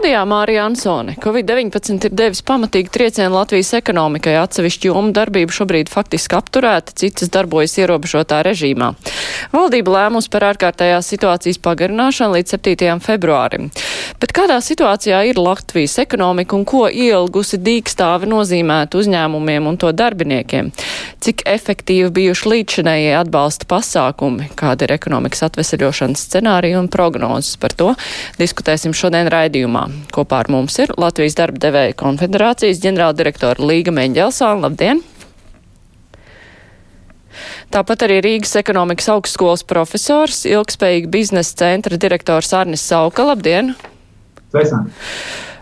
Studijā Mārija Ansone. Covid-19 ir devis pamatīgi triecienu Latvijas ekonomikai. Atsevišķi jomu darbība šobrīd faktiski apturēta, citas darbojas ierobežotā režīmā. Valdība lēmus par ārkārtējās situācijas pagarināšanu līdz 7. februārim. Bet kādā situācijā ir Latvijas ekonomika un ko ielgusi dīkstāve nozīmētu uzņēmumiem un to darbiniekiem? Cik efektīvi bijuši līdzšinējie atbalsta pasākumi, kāda ir ekonomikas atvesaļošanas scenārija un prognozes par to, diskutēsim šodien raidījumā. Kopā ar mums ir Latvijas darba devēja konfederācijas ģenerāldirektora Līga Meņģelsāna. Labdien! Tāpat arī Rīgas ekonomikas augstskolas profesors, ilgspējīga biznesa centra direktors Arnis Sauka. Labdien! Sveicināti!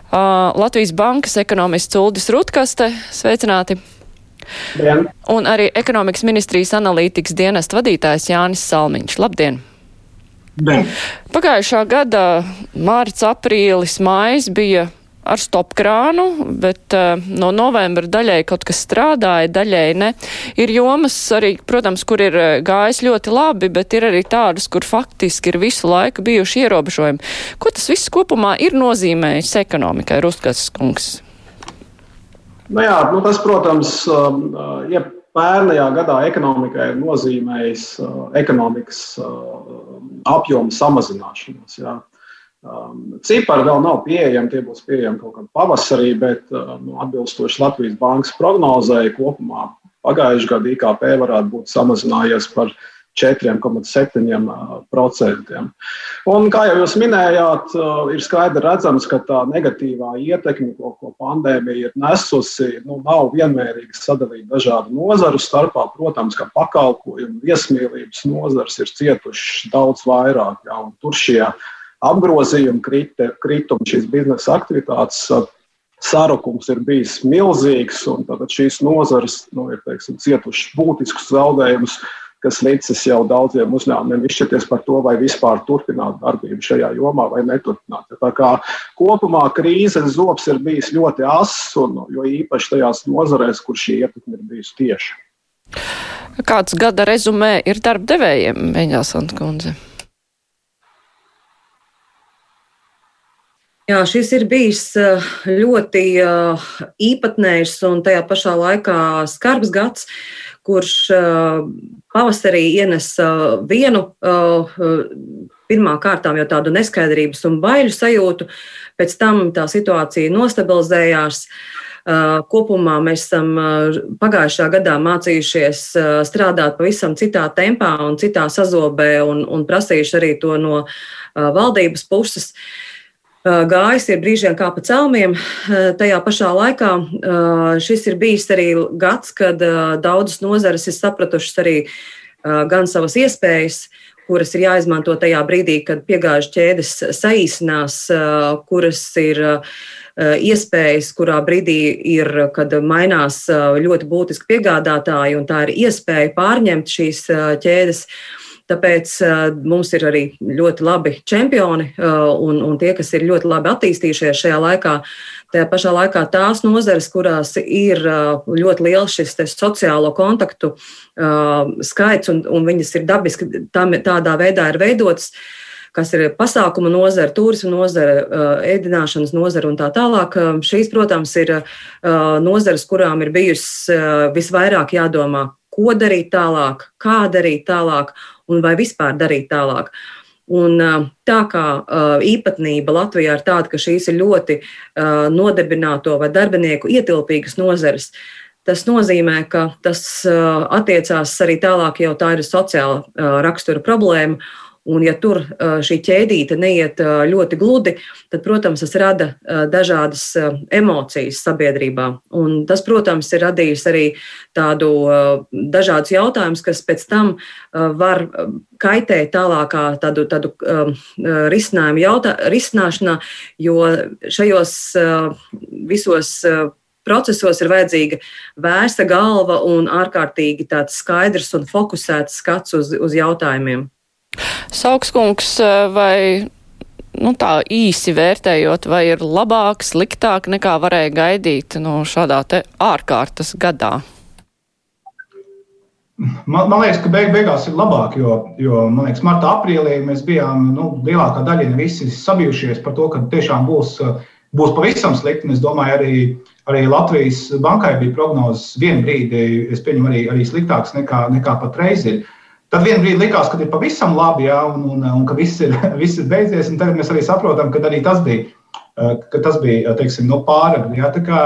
Uh, Latvijas bankas ekonomists Uldis Rutkaste. Sveicināti! Dien. Un arī ekonomikas ministrijas analītikas dienesta vadītājs Jānis Salmiņš. Labdien! Ne. Pagājušā gada mārts, aprīlis, mājas bija ar stopkrānu, bet uh, no novembra daļai kaut kas strādāja, daļai ne. Ir jomas arī, protams, kur ir eh, gājis ļoti labi, bet ir arī tādas, kur faktiski ir visu laiku bijuši ierobežojumi. Ko tas viss kopumā ir nozīmējis ekonomikai, Rustkas kungs? Nu jā, nu tas, protams, ja pērnajā gadā ekonomikai ir nozīmējis ekonomikas apjoma samazināšanos. Jā. Um, cipari vēl nav pieejami, tie būs pieejami kaut kad pavasarī, bet nu, atbilstoši Latvijas bankas prognozēji kopumā pagājušajā gadā IKP varētu būt samazinājies par 4,7%. Un, kā jau jūs minējāt, ir skaidri redzams, ka tā negatīvā ietekme, ko, ko pandēmija ir nesusi, nu, nav vienmērīgi sadalīta dažādu nozaru starpā. Protams, ka pakalpojumu, viesmīlības nozars ir cietušas daudz vairāk. Jā, tur šie apgrozījumi, kritumi, šīs biznesa aktivitātes sarukums ir bijis milzīgs, un šīs nozares nu, ir teiksim, cietušas būtiskus zaudējumus kas licis jau daudziem uzņēmumiem izšķirties par to, vai vispār turpināt darbību šajā jomā vai neturpināt. Tā kā kopumā krīzes zobs ir bijis ļoti ass, un jo īpaši tajās nozarēs, kur šī ietekme ir bijusi tieši. Kāds gada rezumē ir darba devējiem, Mēģinās Antkundze? Jā, šis ir bijis eh, ļoti eh, īpatnējs un tajā pašā laikā skarbs gads, kurš eh, pavasarī ienesa vienu pirmā kārtām jau tādu neskaidrības un baiļu sajūtu, pēc tam tā situācija nostabilizējās. Kopumā mēs esam pagājušā gadā mācījušies strādāt pavisam citā tempā un citā sazobē un, un prasījuši arī to no valdības puses. Uh, gājis ir brīžiem kā pa celmiem. Tajā pašā laikā šis ir bijis arī gads, kad daudzas nozares ir sapratušas arī gan savas iespējas, kuras ir jāizmanto tajā brīdī, kad piegāžu ķēdes saīsinās, kuras ir iespējas, kurā brīdī ir, kad mainās ļoti būtiski piegādātāji, un tā ir iespēja pārņemt šīs ķēdes. Tāpēc mums ir arī ļoti labi čempioni un, un tie, kas ir ļoti labi attīstījušies šajā laikā. Tajā pašā laikā tās nozares, kurās ir ļoti liels šis sociālo kontaktu skaits un, un viņas ir dabiski tam, tādā veidā ir veidotas, kas ir pasākuma nozara, turisma nozara, ēdināšanas nozara un tā tālāk. Šīs, protams, ir nozares, kurām ir bijusi visvairāk jādomā, ko darīt tālāk, kā darīt tālāk un vai vispār darīt tālāk. Un, tā kā īpatnība Latvijā ir tāda, ka šīs ir ļoti nodarbināto vai darbinieku ietilpīgas nozares, tas nozīmē, ka tas attiecās arī tālāk, jau tā ir sociāla rakstura problēma. Un, ja tur šī ķēdīte neiet ļoti gludi, tad, protams, tas rada dažādas emocijas sabiedrībā. Un tas, protams, ir radījis arī tādu dažādus jautājumus, kas pēc tam var kaitēt tālākā tādu, tādu risinājumu jautā, risināšanā, jo šajos visos procesos ir vajadzīga vērsta galva un ārkārtīgi tāds skaidrs un fokusēts skats uz, uz jautājumiem. Saukskungs, vai nu, tā īsi vērtējot, vai ir labāk, sliktāk nekā varēja gaidīt nu, šādā ārkārtas gadā? Man, man liekas, ka beig, beigās ir labāk, jo, jo man liekas, martā, aprīlī mēs bijām nu, lielākā daļa, visi sabijušies par to, ka tiešām būs, būs pavisam slikti. Es domāju, arī, arī Latvijas bankai bija prognozes vienu brīdi, es pieņemu, arī, arī sliktāks nekā, nekā patreiz ir. Tad vienā brīdī likās, ka ir pavisam labi, ja, un, un, un ka viss ir, viss ir beidzies. Tagad mēs arī saprotam, ka arī tas bija, ka tas bija teiksim, no pāragri. Ja, kā,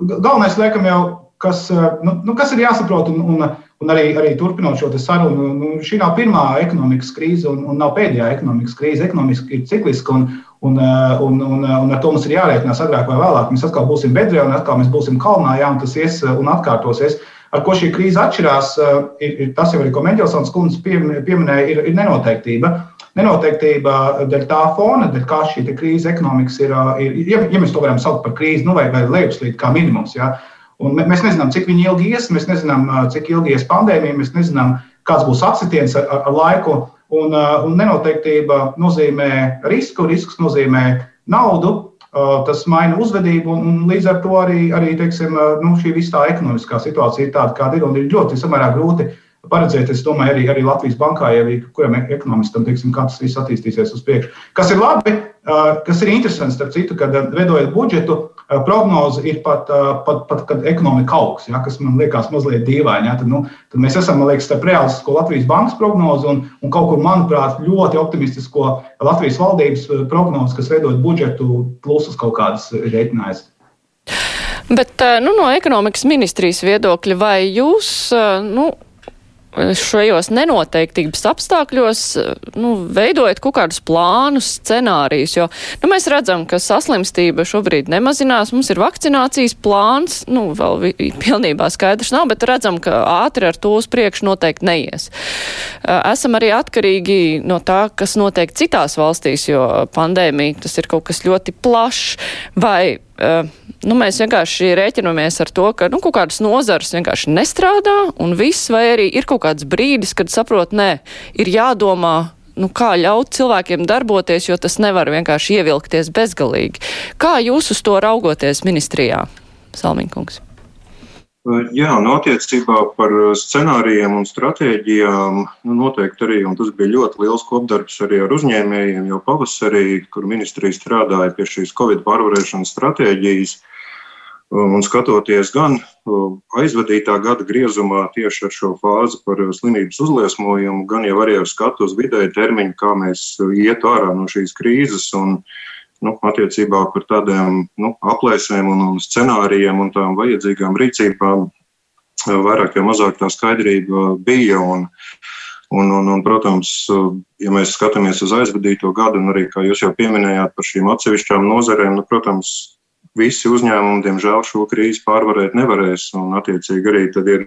galvenais, liekam, jau kas, eh, nu, nu, kas ir jāsaprot, un, un, un arī, arī turpinot šo sarunu, nu, šī nav pirmā ekonomikas krīze, un, un nav pēdējā ekonomikas krīze. Ekonomiski ir cikliska, un, un, eh, un, un, un ar to mums ir jārēķinās agrāk vai vēlāk. Mēs atkal būsim bedrē, un atkal mēs būsim kalnā, jā, un tas ies eh, un atkārtosies. Ar ko šī krīze atšķirās, ir, ir tas jau arī, ko Mendelsons kundze pieminēja, ir, ir nenoteiktība. Nenoteiktība dēļ tā fona, dēļ kā šī krīze ekonomikas ir, ir ja, ja mēs to varam saukt par krīzi, nu vai, vai lejupslīd kā minimums. Ja, Un mēs nezinām, cik ilgi ies, mēs nezinām, cik ilgi ies pandēmija, mēs nezinām, kāds būs atsitiens ar, ar, ar laiku. Un, un nenoteiktība nozīmē risku, risks nozīmē naudu, tas maina uzvedību, un līdz ar to arī, arī teiksim, nu, šī visa ekonomiskā situācija ir tāda, kāda ir, un ir ļoti samērā grūti paredzēt, es domāju, arī, arī Latvijas bankā, ja kuram ekonomistam, teiksim, kā tas viss attīstīsies uz priekšu. Kas ir labi, kas ir interesants, starp citu, kad veidojot budžetu, prognoze ir pat, pat, pat kad ekonomika augs, ja, kas man liekas mazliet dīvaini. Ja, tad, nu, tad mēs esam, man liekas, starp realistisko Latvijas bankas prognozi un, un kaut kur, manuprāt, ļoti optimistisko Latvijas valdības prognozi, kas veidojot budžetu plusus kaut kādas rēķinājas. Bet nu, no ekonomikas ministrijas viedokļa, vai jūs nu, šajos nenoteiktības apstākļos nu, veidojat kaut kādus plānus, scenārijus, jo nu, mēs redzam, ka saslimstība šobrīd nemazinās, mums ir vakcinācijas plāns, nu, vēl pilnībā skaidrs nav, bet redzam, ka ātri ar to uz priekšu noteikti neies. Esam arī atkarīgi no tā, kas notiek citās valstīs, jo pandēmija tas ir kaut kas ļoti plašs, vai nu, mēs vienkārši rēķinamies ar to, ka nu, kaut kādas nozares vienkārši nestrādā un viss, vai arī ir kaut kāds brīdis, kad saprot, nē, ir jādomā. Nu, kā ļaut cilvēkiem darboties, jo tas nevar vienkārši ievilkties bezgalīgi. Kā jūs uz to raugoties ministrijā, Salmiņkungs? Jā, nu, attiecībā par scenārijiem un stratēģijām nu, noteikti arī, un tas bija ļoti liels kopdarbs arī ar uzņēmējiem jau pavasarī, kur ministrija strādāja pie šīs Covid pārvarēšanas stratēģijas. Un skatoties gan aizvadītā gada griezumā tieši ar šo fāzi par slimības uzliesmojumu, gan jau arī ar skatu uz vidēju termiņu, kā mēs iet ārā no šīs krīzes un nu, attiecībā par tādiem nu, aplēsēm un, un scenārijiem un tām vajadzīgām rīcībām, vairāk vai mazāk tā skaidrība bija. Un, Un, un, un, protams, ja mēs skatāmies uz aizvadīto gadu, un arī, kā jūs jau pieminējāt, par šīm atsevišķām nozarēm, nu, protams, visi uzņēmumi, diemžēl, šo krīzi pārvarēt nevarēs. Un, attiecīgi, arī tad ir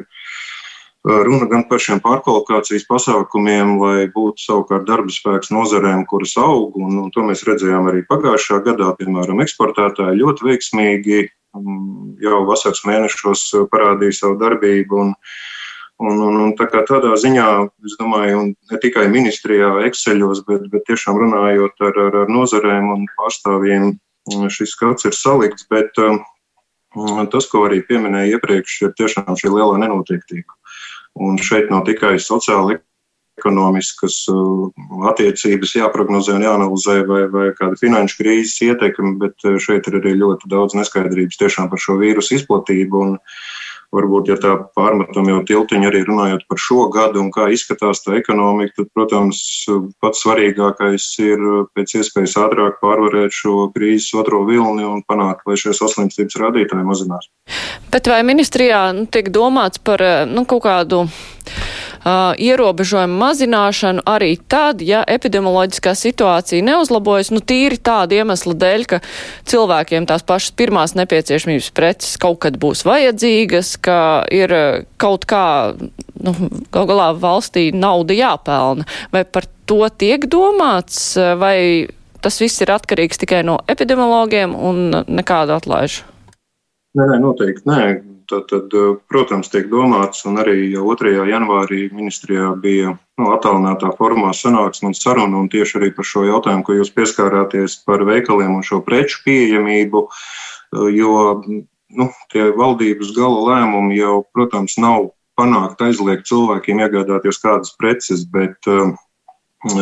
runa gan par šiem pārkvalifikācijas pasākumiem, lai būtu savukārt darba spēks nozarēm, kuras aug. Un, un to mēs redzējām arī pagājušā gadā, piemēram, eksportētāji ļoti veiksmīgi jau vasaras mēnešos parādīja savu darbību. Un, Un, un, un tā tādā ziņā, es domāju, ne tikai ministrijā, Exceļos, bet, bet tiešām runājot ar, ar, ar nozarēm un pārstāvjiem, šis skats ir salikts, bet um, tas, ko arī pieminēja iepriekš, ir tiešām šī lielā nenoteiktība. Un šeit nav tikai sociāli ekonomiskas uh, attiecības jāprognozē un jāanalizē vai, vai kāda finanšu krīzes ietekme, bet uh, šeit ir arī ļoti daudz neskaidrības tiešām par šo vīrusu izplatību. Un, varbūt, ja tā pārmetam jau tiltiņu arī runājot par šo gadu un kā izskatās tā ekonomika, tad, protams, pats svarīgākais ir pēc iespējas ātrāk pārvarēt šo krīzes otro vilni un panākt, lai šie saslimstības rādītāji mazinās. Bet vai ministrijā nu, tiek domāts par nu, kaut kādu uh, ierobežojumu mazināšanu arī tad, ja epidemioloģiskā situācija neuzlabojas, nu tīri tāda iemesla dēļ, ka cilvēkiem tās pašas pirmās nepieciešamības preces kaut kad būs vajadzīgas, ka ir kaut kā, nu, gal galā valstī nauda jāpelna. Vai par to tiek domāts, vai tas viss ir atkarīgs tikai no epidemiologiem un nekādu atlaižu? Nē, nē, noteikti nē. Tad, tad, protams, tiek domāts, un arī jau 2. janvārī ministrijā bija nu, attālinātā formā sanāksme un saruna, un tieši arī par šo jautājumu, ko jūs pieskārāties par veikaliem un šo preču pieejamību, jo nu, tie valdības gala lēmumi jau, protams, nav panākt aizliegt cilvēkiem iegādāties kādas preces, bet um,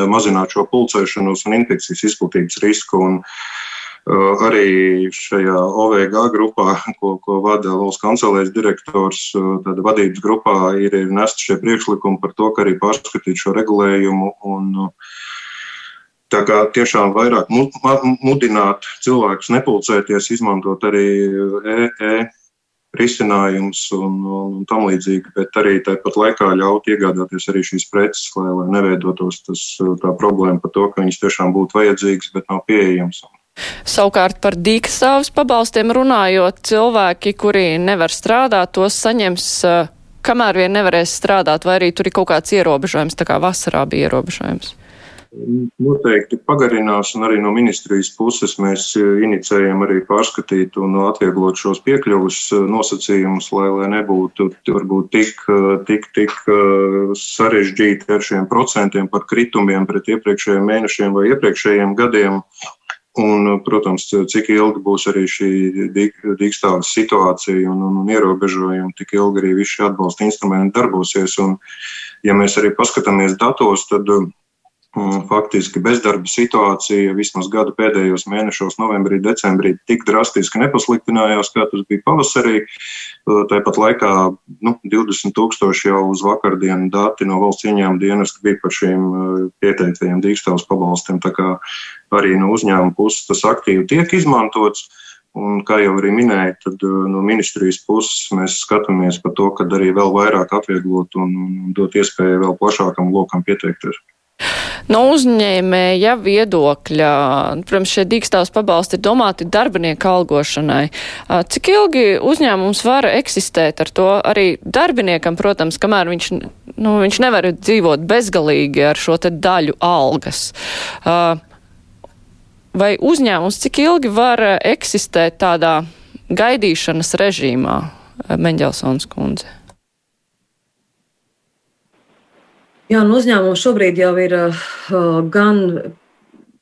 mazināt šo pulcēšanos un infekcijas izplatības risku. Un, uh, arī šajā OVG grupā, ko, ko vada valsts kancelēs direktors, uh, tad vadības grupā ir, ir nesti šie priekšlikumi par to, ka arī pārskatīt šo regulējumu. Un, uh, Tā kā tiešām vairāk mudināt cilvēkus nepulcēties, izmantot arī e, e risinājums un, un, un tam līdzīgi, bet arī tāpat laikā ļaut iegādāties arī šīs preces, lai, lai neveidotos tas, tā problēma par to, ka viņas tiešām būtu vajadzīgas, bet nav pieejamas. Savukārt par dīkstāvus pabalstiem runājot, cilvēki, kuri nevar strādāt, tos saņems, kamēr vien nevarēs strādāt, vai arī tur ir kaut kāds ierobežojums, tā kā vasarā bija ierobežojums. Noteikti pagarinās, un arī no ministrijas puses mēs inicējam arī pārskatīt un atvieglot šos piekļuvus nosacījumus, lai, lai nebūtu varbūt tik, tik, tik sarežģīti ar šiem procentiem par kritumiem pret iepriekšējiem mēnešiem vai iepriekšējiem gadiem. Un, protams, cik ilgi būs arī šī dīkstāves situācija un, un, un ierobežojumi, tik ilgi arī visi šie atbalsta instrumenti darbosies. Un, ja mēs arī paskatāmies datos, tad Faktiski bezdarba situācija vismaz gada pēdējos mēnešos, novembrī, decembrī, tik drastiski nepasliktinājās, kā tas bija pavasarī. Tāpat laikā nu, 20 tūkstoši jau uz vakardienu dati no valsts ieņēmuma dienesta bija par šiem pieteiktajiem dīkstāvus pabalstiem. Tā kā arī no uzņēmuma puses tas aktīvi tiek izmantots. Un, kā jau arī minēju, tad no ministrijas puses mēs skatāmies par to, ka arī vēl vairāk atvieglot un, un dot iespēju vēl plašākam lokam pieteikties. No uzņēmēja viedokļa, protams, šie dīkstāvs pabalsti ir domāti darbinieku algošanai. Cik ilgi uzņēmums var eksistēt ar to arī darbiniekam, protams, kamēr viņš, nu, viņš nevar dzīvot bezgalīgi ar šo te daļu algas? Vai uzņēmums cik ilgi var eksistēt tādā gaidīšanas režīmā, Meņģelsons kundze? Jā, un uzņēmums šobrīd jau ir uh, gan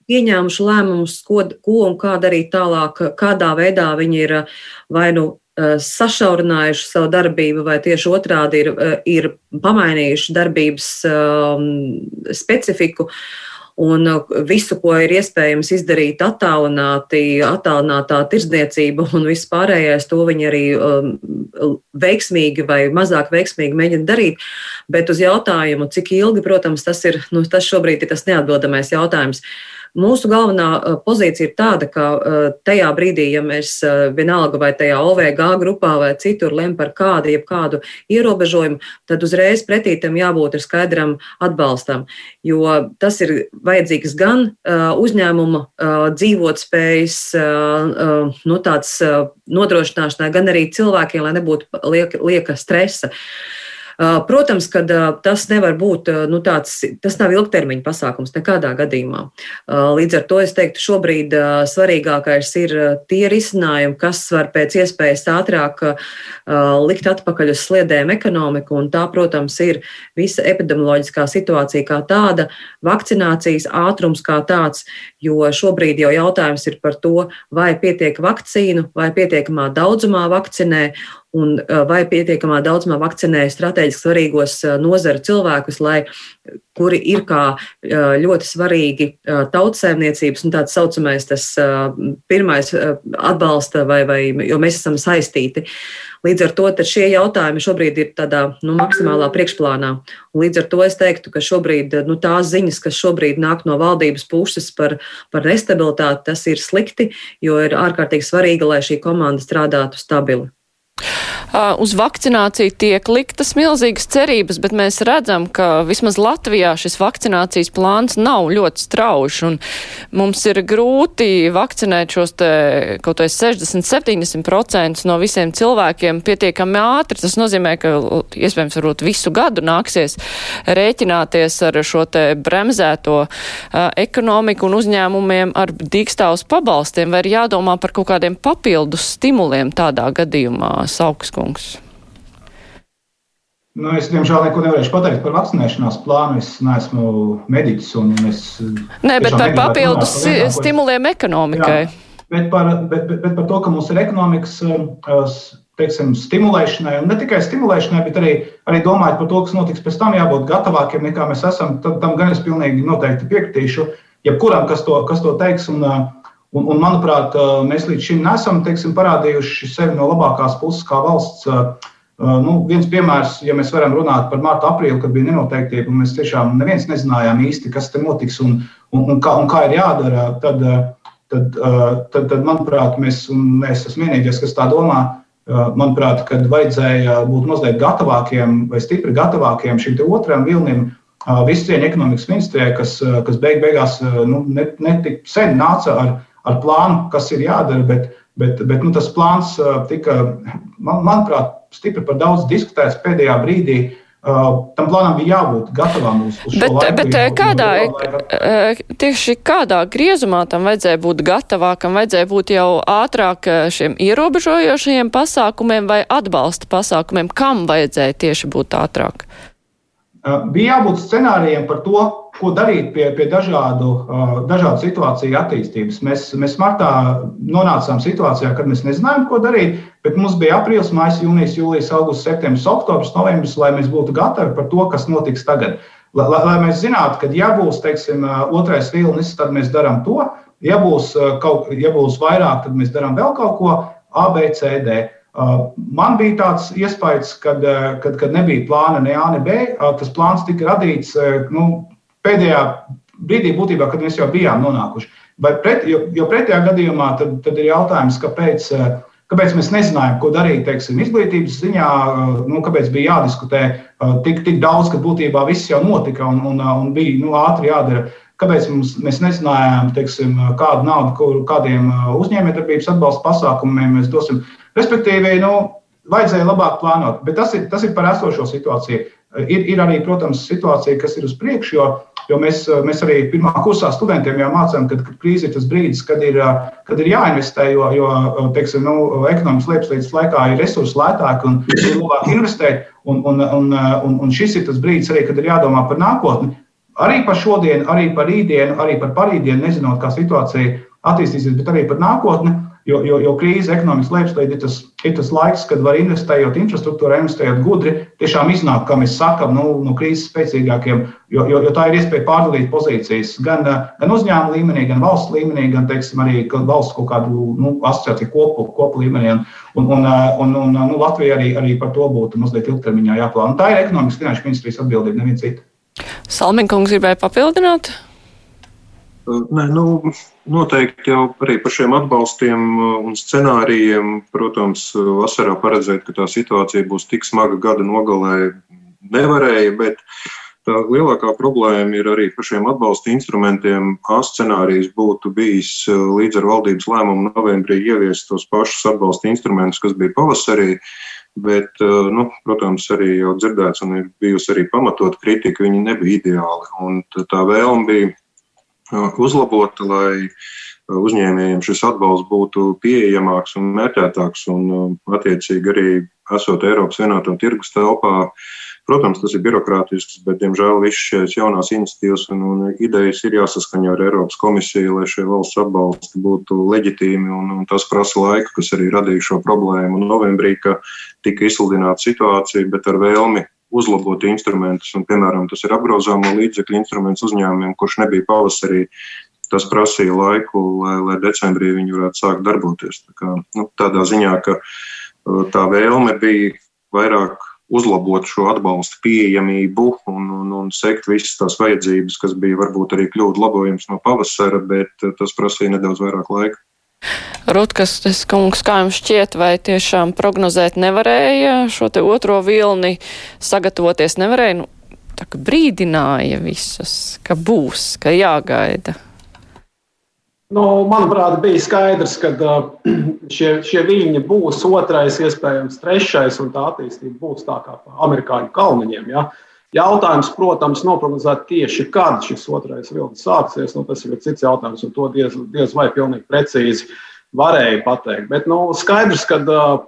pieņēmuši lēmumus, ko, ko un kā darīt tālāk, kādā veidā viņi ir uh, vai nu uh, sašaurinājuši savu darbību, vai tieši otrādi ir, uh, ir pamainījuši darbības um, specifiku. Un visu, ko ir iespējams izdarīt attālināti, attālinātā tirdzniecība un viss pārējais, to viņi arī um, veiksmīgi vai mazāk veiksmīgi mēģina darīt. Bet uz jautājumu, cik ilgi, protams, tas ir, nu, tas šobrīd ir tas neatbildamais jautājums. Mūsu galvenā uh, pozīcija ir tāda, ka uh, tajā brīdī, ja mēs uh, vienalga vai tajā OVG grupā vai citur lem par kādu, jeb kādu ierobežojumu, tad uzreiz pretī tam jābūt ir skaidram atbalstam, jo tas ir vajadzīgs gan uzņēmuma dzīvotspējas, nu, nodrošināšanai, gan arī cilvēkiem, lai nebūtu lieka, lieka stresa. Uh, protams, ka uh, tas nevar būt uh, nu, tāds, tas nav ilgtermiņa pasākums nekādā gadījumā. Līdz ar to es teiktu, šobrīd svarīgākais ir tie risinājumi, kas var pēc iespējas ātrāk likt atpakaļ uz sliedēm ekonomiku, un tā, protams, ir visa epidemioloģiskā situācija kā tāda, vakcinācijas ātrums kā tāds, jo šobrīd jau jautājums ir par to, vai pietiek vakcīnu, vai pietiekamā daudzumā vakcinē, un vai pietiekamā daudzumā vakcinē strateģiski svarīgos nozaru cilvēkus, lai, kuri ir kā ļoti svarīgi tautsēmniecības un tāds saucamais tas pirmais atbalsta vai, vai, jo mēs esam saistīti. Līdz ar to šie jautājumi šobrīd ir tādā nu, maksimālā priekšplānā. Un līdz ar to es teiktu, ka šobrīd nu, tās ziņas, kas šobrīd nāk no valdības puses par, par nestabilitāti, tas ir slikti, jo ir ārkārtīgi svarīgi, lai šī komanda strādātu stabili. Uz vakcināciju tiek liktas milzīgas cerības, bet mēs redzam, ka vismaz Latvijā šis vakcinācijas plāns nav ļoti strauši, un mums ir grūti vakcinēt šos te kaut vai 60-70% no visiem cilvēkiem pietiekami ātri. Tas nozīmē, ka iespējams varbūt visu gadu nāksies rēķināties ar šo te bremzēto uh, ekonomiku un uzņēmumiem ar dīkstāvus pabalstiem, vai ir jādomā par kaut kādiem papildus stimuliem tādā gadījumā, Saukas kungs. Nu, es, diemžēl, neko nevarēšu pateikt par vakcinēšanās plānu. Es neesmu mediķis. Es Nē, bet par papildus par stimuliem ekonomikai. Jā, bet, par, bet, bet, bet par to, ka mums ir ekonomikas teiksim, stimulēšanai, un ne tikai stimulēšanai, bet arī, arī domājot par to, kas notiks pēc tam, jābūt gatavākiem nekā mēs esam. Tam, tam gan es pilnīgi noteikti piekritīšu. Jebkuram, kas to, kas to teiks, un, un, un manuprāt, mēs līdz šim nesam teiksim, parādījuši sevi no labākās puses kā valsts nu, viens piemērs, ja mēs varam runāt par martu, aprīli, kad bija nenoteiktība, un mēs tiešām neviens nezinājām īsti, kas te notiks un, un, un, kā, un kā ir jādara, tad, tad, tad, tad manuprāt, mēs, mēs esam vienīgais, kas tā domā. Manuprāt, kad vajadzēja būt mazliet gatavākiem vai stipri gatavākiem šim otram vilnim, visu cieņu ekonomikas ministrijai, kas, kas beig beigās nu, netik ne sen nāca ar, ar plānu, kas ir jādara, bet, bet, bet nu, tas plāns tika, man, manuprāt, stipri par daudz diskutēts pēdējā brīdī. Uh, tam plānam bija jābūt gatavam uz, uz bet, laiku. Bet kādā, uh, tieši kādā griezumā tam vajadzēja būt gatavākam, vajadzēja būt jau ātrāk uh, šiem ierobežojošajiem pasākumiem vai atbalsta pasākumiem? Kam vajadzēja tieši būt ātrāk? Uh, bija jābūt scenārijiem par to, ko darīt pie, pie dažādu, dažādu situāciju attīstības. Mēs, mēs martā nonācām situācijā, kad mēs nezinājām, ko darīt, bet mums bija aprīlis, maijs, jūnijas, jūlijas, augusts, septembris, oktobris, novembris, lai mēs būtu gatavi par to, kas notiks tagad. Lai, lai mēs zinātu, ka, ja būs teiksim, otrais vilnis, tad mēs darām to, ja būs, kaut, ja būs vairāk, tad mēs darām vēl kaut ko, A, B, C, D. Man bija tāds iespējas, kad, kad, kad nebija plāna ne A, ne B. Tas plāns tika radīts nu, pēdējā brīdī, būtībā, kad mēs jau bijām nonākuši. Pret, jo, jo pretējā gadījumā tad, tad ir jautājums, kāpēc, kāpēc mēs nezinājām, ko darīt teiksim, izglītības ziņā, nu, kāpēc bija jādiskutē tik, tik daudz, ka būtībā viss jau notika un, un, un bija nu, ātri jādara. Kāpēc mums, mēs nezinājām, teiksim, kādu naudu, kur, kādiem uzņēmējdarbības atbalsta pasākumiem mēs dosim? Respektīvi, nu, vajadzēja labāk plānot, bet tas ir, tas ir par esošo situāciju. Ir, ir arī, protams, situācija, kas ir uz priekšu, jo, jo mēs, mēs arī pirmā kursā studentiem jau mācām, ka, krīze ir tas brīdis, kad ir, kad ir jāinvestē, jo, jo teiksim, nu, ekonomikas lejupslīdes laikā ir resursi lētāki un ir labāk investēt. Un, un, un, un, un šis ir tas brīdis arī, kad ir jādomā par nākotni. Arī par šodienu, arī par rītdienu, arī par parītdienu, nezinot, kā situācija attīstīsies, bet arī par nākotni. Jo, jo, jo krīze, ekonomikas lejupslīde ir tas, ir tas laiks, kad var investējot infrastruktūrā, investējot gudri, tiešām iznākt, kā mēs sakām, nu, no krīzes spēcīgākiem. Jo, jo, jo tā ir iespēja pārdalīt pozīcijas gan, gan uzņēmuma līmenī, gan valsts līmenī, gan teiksim, arī valsts kaut kādu nu, asociāciju kopu, kopu līmenī. Un, un, un, un, un nu, Latvija arī, arī par to būtu mazliet ilgtermiņā jāplāno. Tā ir ekonomikas finanšu ministrijas atbildība, neviena cita. Salminkungs gribēja papildināt? Nē, nu, noteikti jau arī par šiem atbalstiem un scenārijiem, protams, vasarā paredzēt, ka tā situācija būs tik smaga gada nogalē, nevarēja. Bet tā lielākā problēma ir arī par šiem atbalsta instrumentiem. A scenārijs būtu bijis līdz ar valdības lēmumu novembrī ieviest tos pašus atbalsta instrumentus, kas bija pavasarī. Bet, nu, protams, arī jau dzirdēts un ir bijusi arī pamatot kritika, viņi nebija ideāli. Un tā vēlme bija uzlabota, lai uzņēmējiem šis atbalsts būtu pieejamāks un mērķētāks, un attiecīgi arī esot Eiropas vienoto tirgus telpā. Protams, tas ir birokrātisks, bet, diemžēl, visas šīs jaunās iniciatīvas un, un idejas ir jāsaskaņo ar Eiropas komisiju, lai šie valsts atbalsti būtu leģitīmi. Un, un tas prasa laiku, kas arī radīja šo problēmu novembrī, ka tika izsludināta situācija, bet ar vēlmi uzlabot instrumentus. Un, piemēram, tas ir apgrozāmo līdzekļu instruments uzņēmumiem, kurš nebija pavasarī. Tas prasīja laiku, lai, lai decembrī viņi varētu sākt darboties. Tā kā, nu, tādā ziņā, ka uh, tā vēlme bija vairāk uzlabot šo atbalstu pieejamību un, un, un sekt visas tās vajadzības, kas bija varbūt arī kļūdu labojums no pavasara, bet uh, tas prasīja nedaudz vairāk laika. Rutkas, kungs, kā jums šķiet, vai tiešām prognozēt nevarēja šo te otro vilni, sagatavoties nevarēja? Nu, tā kā brīdināja visus, ka būs, ka jāgaida. Nu, manuprāt, bija skaidrs, ka uh, šie, šie viļņi būs otrais, iespējams, trešais, un tā attīstība būs tā kā amerikāņu kalniņiem. Ja? Uh, Jautājums, protams, noprognozēt tieši, kad šis otrais vilnis sāksies, nu, tas ir cits jautājums, un to diez, diez vai pilnīgi precīzi varēja pateikt. Bet nu, skaidrs, ka uh,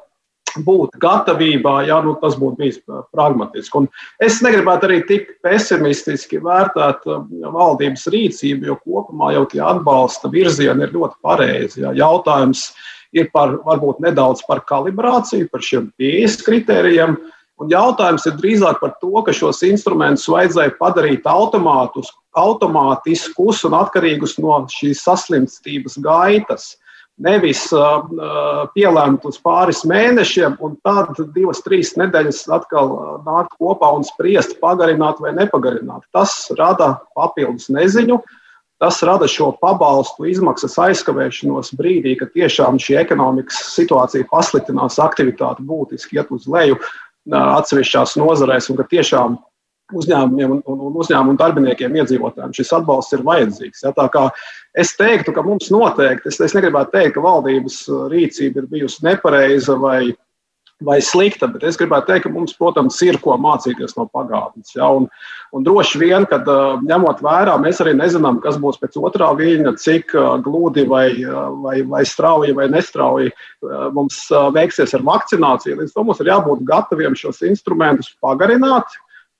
būt gatavībā, ja nu, tas būtu bijis pragmatiski. Un es negribētu arī tik pesimistiski vērtēt valdības rīcību, jo kopumā jau tie atbalsta virzieni ir ļoti pareizi. Ja. Jautājums ir par, varbūt nedaudz par kalibrāciju, par šiem pieejas kritērijiem. Un jautājums ir drīzāk par to, ka šos instrumentus vajadzēja padarīt automātiskus un atkarīgus no šīs saslimstības gaitas. Nevis uh, pielēmt uz pāris mēnešiem, un tad divas, trīs nedēļas atkal nākt kopā un spriest, pagarināt vai nepagarināt. Tas rada papildus neziņu, tas rada šo pabalstu izmaksas aizkavēšanos brīdī, kad tiešām šī ekonomikas situācija pasliktinās, aktivitāte būtiski iet uz leju atsevišķās nozarēs, un ka tiešām uzņēmumiem un, un uzņēmumu darbiniekiem, iedzīvotājiem šis atbalsts ir vajadzīgs. Ja, tā kā es teiktu, ka mums noteikti, es, es negribētu teikt, ka valdības rīcība ir bijusi nepareiza vai vai slikta, bet es gribētu teikt, ka mums, protams, ir ko mācīties no pagātnes. Ja? Un, un droši vien, kad ņemot vērā, mēs arī nezinām, kas būs pēc otrā viļņa, cik gludi vai, vai, vai strauji vai nestrauji mums veiksies ar vakcināciju. Līdz tam mums ir jābūt gataviem šos instrumentus pagarināt,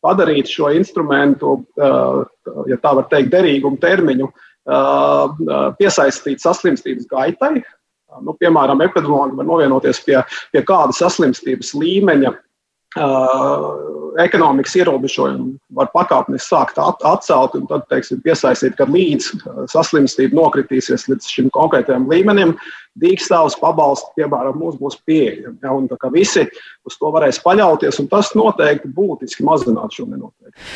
padarīt šo instrumentu, ja tā var teikt, derīgumu termiņu piesaistīt saslimstības gaitai, Nu, piemēram, epidemiologi var novienoties pie, pie kāda saslimstības līmeņa ekonomikas ierobežojumi var pakāpeniski sākt atcelt un tad, teiksim, piesaistīt, kad līdz saslimstība nokritīsies līdz šim konkrētajam līmenim, dīkstāvs pabalsts, piemēram, mums būs pieejami. Ja, un visi uz to varēs paļauties, un tas noteikti būtiski mazināt šo nenoteiktību.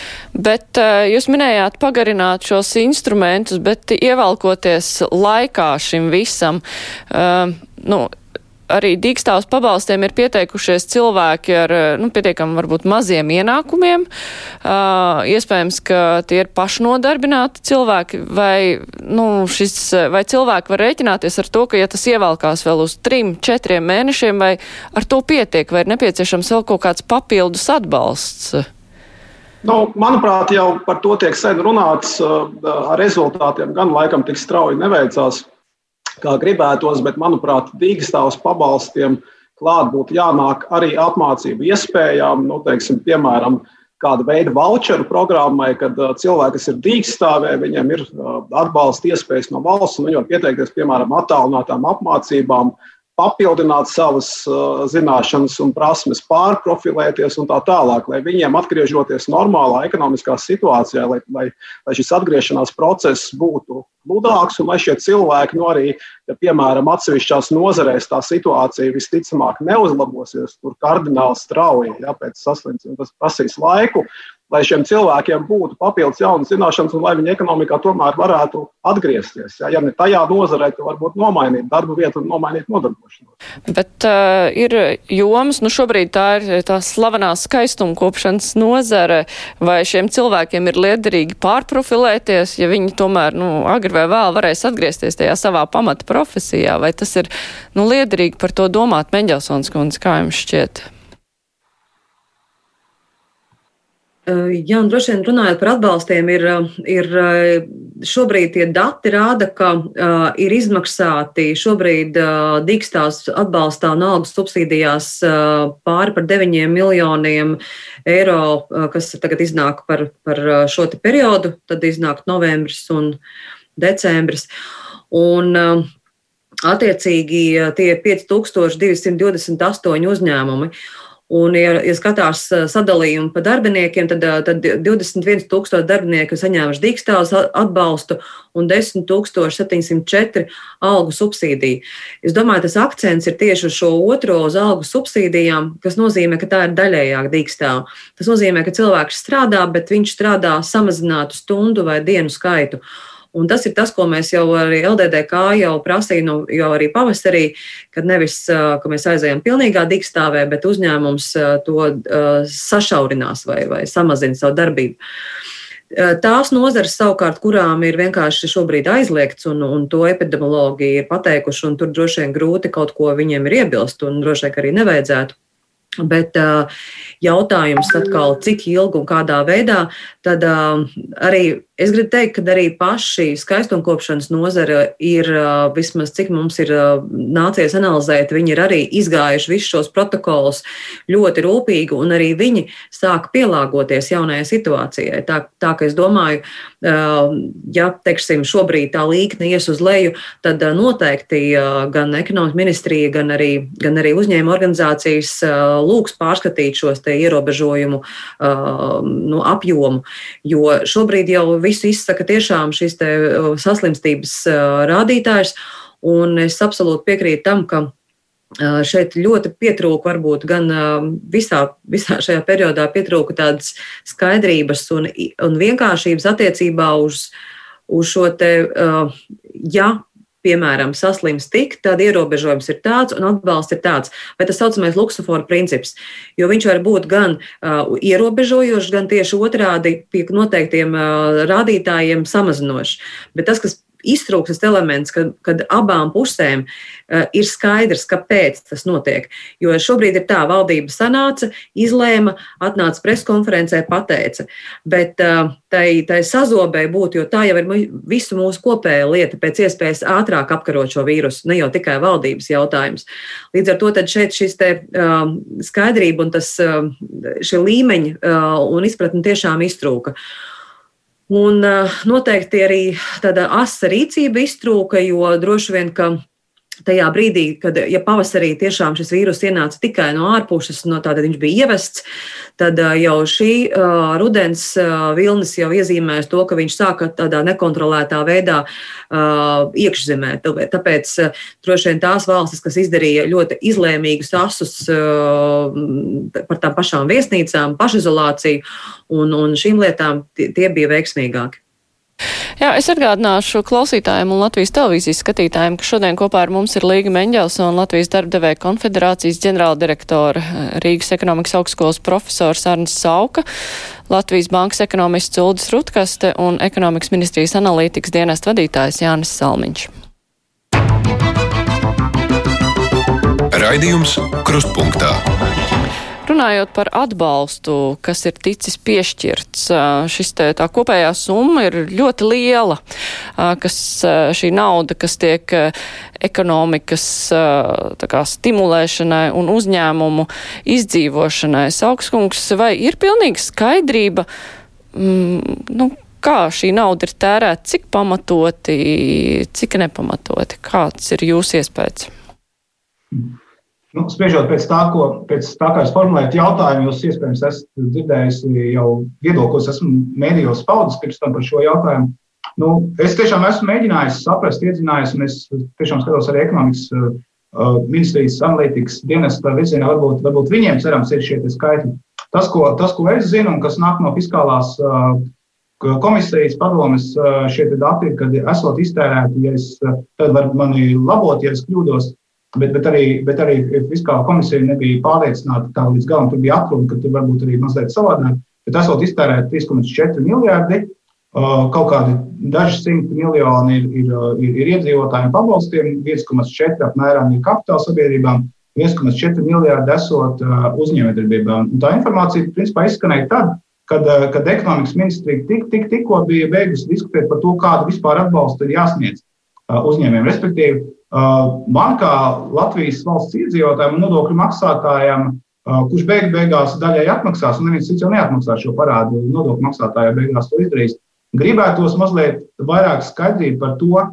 Bet jūs minējāt pagarināt šos instrumentus, bet ievalkoties laikā šim visam, uh, nu, arī dīkstāvs pabalstiem ir pieteikušies cilvēki ar nu, pietiekami varbūt maziem ienākumiem. Uh, iespējams, ka tie ir pašnodarbināti cilvēki, vai, nu, šis, vai cilvēki var rēķināties ar to, ka, ja tas ievalkās vēl uz trim, četriem mēnešiem, vai ar to pietiek, vai ir nepieciešams vēl kaut kāds papildus atbalsts? Nu, manuprāt, jau par to tiek sen runāts. Ar rezultātiem gan laikam tik strauji neveicās kā gribētos, bet, manuprāt, dīkstāvs pabalstiem klāt būtu jānāk arī apmācību iespējām, nu, teiksim, piemēram, kāda veida voucheru programmai, kad uh, cilvēki, kas ir dīkstāvē, viņiem ir uh, atbalsta iespējas no valsts, un viņi var pieteikties, piemēram, attālinātām apmācībām, papildināt savas uh, zināšanas un prasmes, pārprofilēties un tā tālāk, lai viņiem atgriežoties normālā ekonomiskā situācijā, lai, lai, lai šis atgriešanās process būtu gludāks, un lai šie cilvēki, nu arī, ja, piemēram, atsevišķās nozarēs tā situācija visticamāk neuzlabosies, tur kardināli strauji, ja pēc saslimšanas tas prasīs laiku, lai šiem cilvēkiem būtu papildus jaunas zināšanas un lai viņi ekonomikā tomēr varētu atgriezties. Ja, ja ne tajā nozarē, tad varbūt nomainīt darbu vietu un nomainīt nodarbošanos. Bet uh, ir jomas, nu šobrīd tā ir tā slavenā skaistumkopšanas nozare, vai šiem cilvēkiem ir liederīgi pārprofilēties, ja viņi tomēr, nu, agri vai vēl varēs atgriezties tajā savā pamata profesijā, vai tas ir, nu, liederīgi par to domāt, Meņģelsons kundze, kā jums šķiet? Jā, droši vien runājot par atbalstiem, ir, ir šobrīd tie dati rāda, ka uh, ir izmaksāti šobrīd uh, dīkstās atbalstā un algas subsīdijās uh, pāri par 9 miljoniem eiro, uh, kas tagad iznāk par, par šo periodu, tad iznāk novembris un decembris. Un, uh, Attiecīgi tie ir 5228 uzņēmumi. Un, ja, ja skatās sadalījumu pa darbiniekiem, tad, tad 21,000 darbinieku saņēmuši dīkstāvus atbalstu un 10,704 algu subsīdiju. Es domāju, tas akcents ir tieši uz šo otro, uz algu subsīdijām, kas nozīmē, ka tā ir daļējāka dīkstāva. Tas nozīmē, ka cilvēks strādā, bet viņš strādā samazinātu stundu vai dienu skaitu. Un tas ir tas, ko mēs jau arī LDDK jau prasījām, nu, jau arī pavasarī, kad nevis, ka mēs aizējām pilnīgā digstāvē, bet uzņēmums to sašaurinās vai, vai samazina savu darbību. Tās nozares, savukārt, kurām ir vienkārši šobrīd aizliegts, un, un to epidemiologi ir pateikuši, un tur droši vien grūti kaut ko viņiem ir iebilst, un droši vien arī nevajadzētu. Bet uh, jautājums atkal, cik ilgi un kādā veidā, tad uh, arī Es gribu teikt, ka arī paši skaistumkopšanas nozara ir, vismaz cik mums ir nācies analizēt, viņi ir arī izgājuši visus šos protokolus ļoti rūpīgi, un arī viņi sāk pielāgoties jaunajai situācijai. Tā, tā ka es domāju, ja, teiksim, šobrīd tā līkne ies uz leju, tad noteikti gan ekonomikas ministrija, gan arī, gan arī uzņēmuma organizācijas lūgs pārskatīt šos ierobežojumu nu, apjomu, jo šobrīd jau visu izsaka tiešām šis saslimstības rādītājs. Un es absolūti piekrītu tam, ka šeit ļoti pietrūka, varbūt gan visā, visā šajā periodā pietrūka tādas skaidrības un, un vienkāršības attiecībā uz, uz šo te, ja piemēram, saslims tik, tad ierobežojums ir tāds un atbalsts ir tāds. Vai tas saucamais luksofora princips, jo viņš var būt gan uh, ierobežojošs, gan tieši otrādi pie noteiktiem uh, rādītājiem samazinošs. Bet tas, kas iztrūkstas elements, kad, kad abām pusēm uh, ir skaidrs, kāpēc tas notiek. Jo šobrīd ir tā, valdība sanāca, izlēma, atnāca preskonferencē, pateica. Bet uh, tai, tai sazobē būtu, jo tā jau ir visu mūsu kopēja lieta, pēc iespējas ātrāk apkarot šo vīrusu, ne jau tikai valdības jautājums. Līdz ar to šeit šis te, uh, skaidrība un tas, uh, šie līmeņi uh, un izpratne tiešām iztrūka. Un noteikti arī tāda asa rīcība iztrūka, jo droši vien, ka tajā brīdī, kad ja pavasarī tiešām šis vīrus ienāca tikai no ārpuses, no tāda viņš bija ievests, tad jau šī uh, rudens uh, vilnis jau iezīmēs to, ka viņš sāka tādā nekontrolētā veidā uh, iekšzemē. Tāpēc uh, droši vien tās valstis, kas izdarīja ļoti izlēmīgus asus uh, par tām pašām viesnīcām, pašizolāciju un, un šīm lietām, tie, tie bija veiksmīgāki. Jā, es atgādināšu klausītājiem un Latvijas televīzijas skatītājiem, ka šodien kopā ar mums ir Līga Meņģelsona, Latvijas darbdevēja konfederācijas ģenerāldirektora, Rīgas ekonomikas augstskolas profesors Arnis Sauka, Latvijas bankas ekonomists Uldis Rutkaste un ekonomikas ministrijas analītikas dienesta vadītājs Jānis Salmiņš. Raidījums Krustpunktā. Runājot par atbalstu, kas ir ticis piešķirts, šis te, tā kopējā summa ir ļoti liela, kas šī nauda, kas tiek ekonomikas kā, stimulēšanai un uzņēmumu izdzīvošanai. Saukskungs, vai ir pilnīga skaidrība, mm, nu, kā šī nauda ir tērēta, cik pamatoti, cik nepamatoti? Kāds ir jūsu iespējas? Mm. Nu, spriežot pēc tā, ko, pēc tā, kā es formulēju jautājumu, jūs iespējams esat dzirdējusi jau viedokļus, esmu mēdījos paudzes pirms tam par šo jautājumu. Nu, es tiešām esmu mēģinājis saprast, iedzinājies, un es tiešām skatos arī ekonomikas uh, ministrijas analītikas dienesta virzienā. Varbūt, varbūt viņiem, cerams, ir šie skaitļi. Tas ko, tas, ko es zinu, un kas nāk no fiskālās uh, komisijas padomes, uh, šie dati, kad esot iztērēti, ja es, tad var mani labot, ja es kļūdos Bet, bet, arī, bet arī fiskālā komisija nebija pārliecināta tā līdz galam. Tur bija atruna, ka tur varbūt arī mazliet savādāk. Bet esot iztērēti 3,4 miljardi, kaut kādi daži simti miljoni ir, ir, ir, ir iedzīvotājiem pabalstiem, 1,4 apmēram ir kapitāla sabiedrībām, 1,4 miljardi esot uzņēmējdarbībām. Tā informācija principā izskanēja tad, kad, kad ekonomikas ministrija tik, tik, tikko bija beigusi diskutēt par to, kādu vispār atbalstu ir jāsniedz uzņēmējiem. Respektīvi, man kā Latvijas valsts iedzīvotājiem un nodokļu maksātājiem, kurš beig beigās daļai atmaksās, un neviens cits jau neatmaksās šo parādu, nodokļu maksātājai beigās to izdarīs, gribētos mazliet vairāk skaidrību par to,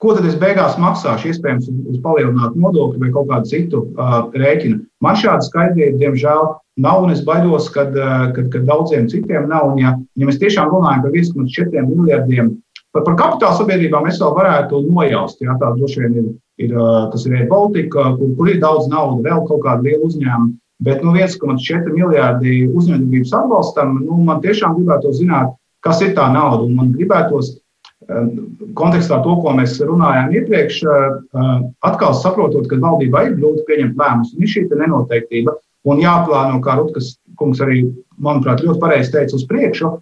ko tad es beigās maksāšu, iespējams, uz palielinātu nodokli vai kaut kādu citu uh, rēķinu. Man šāda skaidrība, diemžēl, nav, un es baidos, ka daudziem citiem nav. Un, ja, ja mēs tiešām runājam par 1,4 miljardiem Par, par kapitāla sabiedrībām es vēl varētu nojaust. Jā, tā droši vien ir, ir tas ir Baltika, kur, kur ir daudz naudas, vēl kaut kāda liela uzņēmuma. Bet nu, 1,4 miljardi uzņēmējības atbalstam, nu, man tiešām gribētu zināt, kas ir tā nauda. Un man gribētos kontekstā to, ko mēs runājām iepriekš, atkal saprotot, ka valdībai ir grūti pieņemt lēmumus, un ir šī nenoteiktība. Un jāplāno, kā Rutkas kungs arī, manuprāt, ļoti pareizi teica, uz priekšu,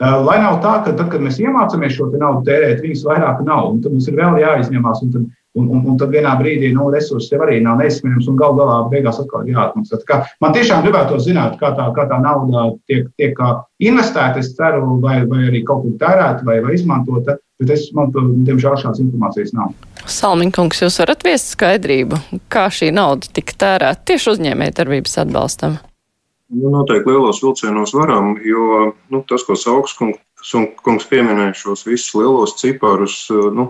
lai nav tā, ka tad, kad mēs iemācāmies šo naudu tērēt, viņas vairāk nav, un tad mums ir vēl jāizņemās, un tad Un, un, un tad vienā brīdī nu, resursi jau arī nav neizsmeļams, un gal galā beigās atkal jāatmaksā. Man tiešām gribētu zināt, kā tā, kā tā nauda tiek, tiek investēta, es ceru, vai, vai arī kaut kur tērēta vai, vai izmantota, bet es, man, diemžēl, šādas informācijas nav. Salmiņkungs, jūs varat viest skaidrību, kā šī nauda tika tērēta tieši uzņēmējdarbības atbalstam? Nu, noteikti lielos vilcienos varam, jo nu, tas, ko Sauks kungs pieminēja, šos visus lielos ciparus, nu,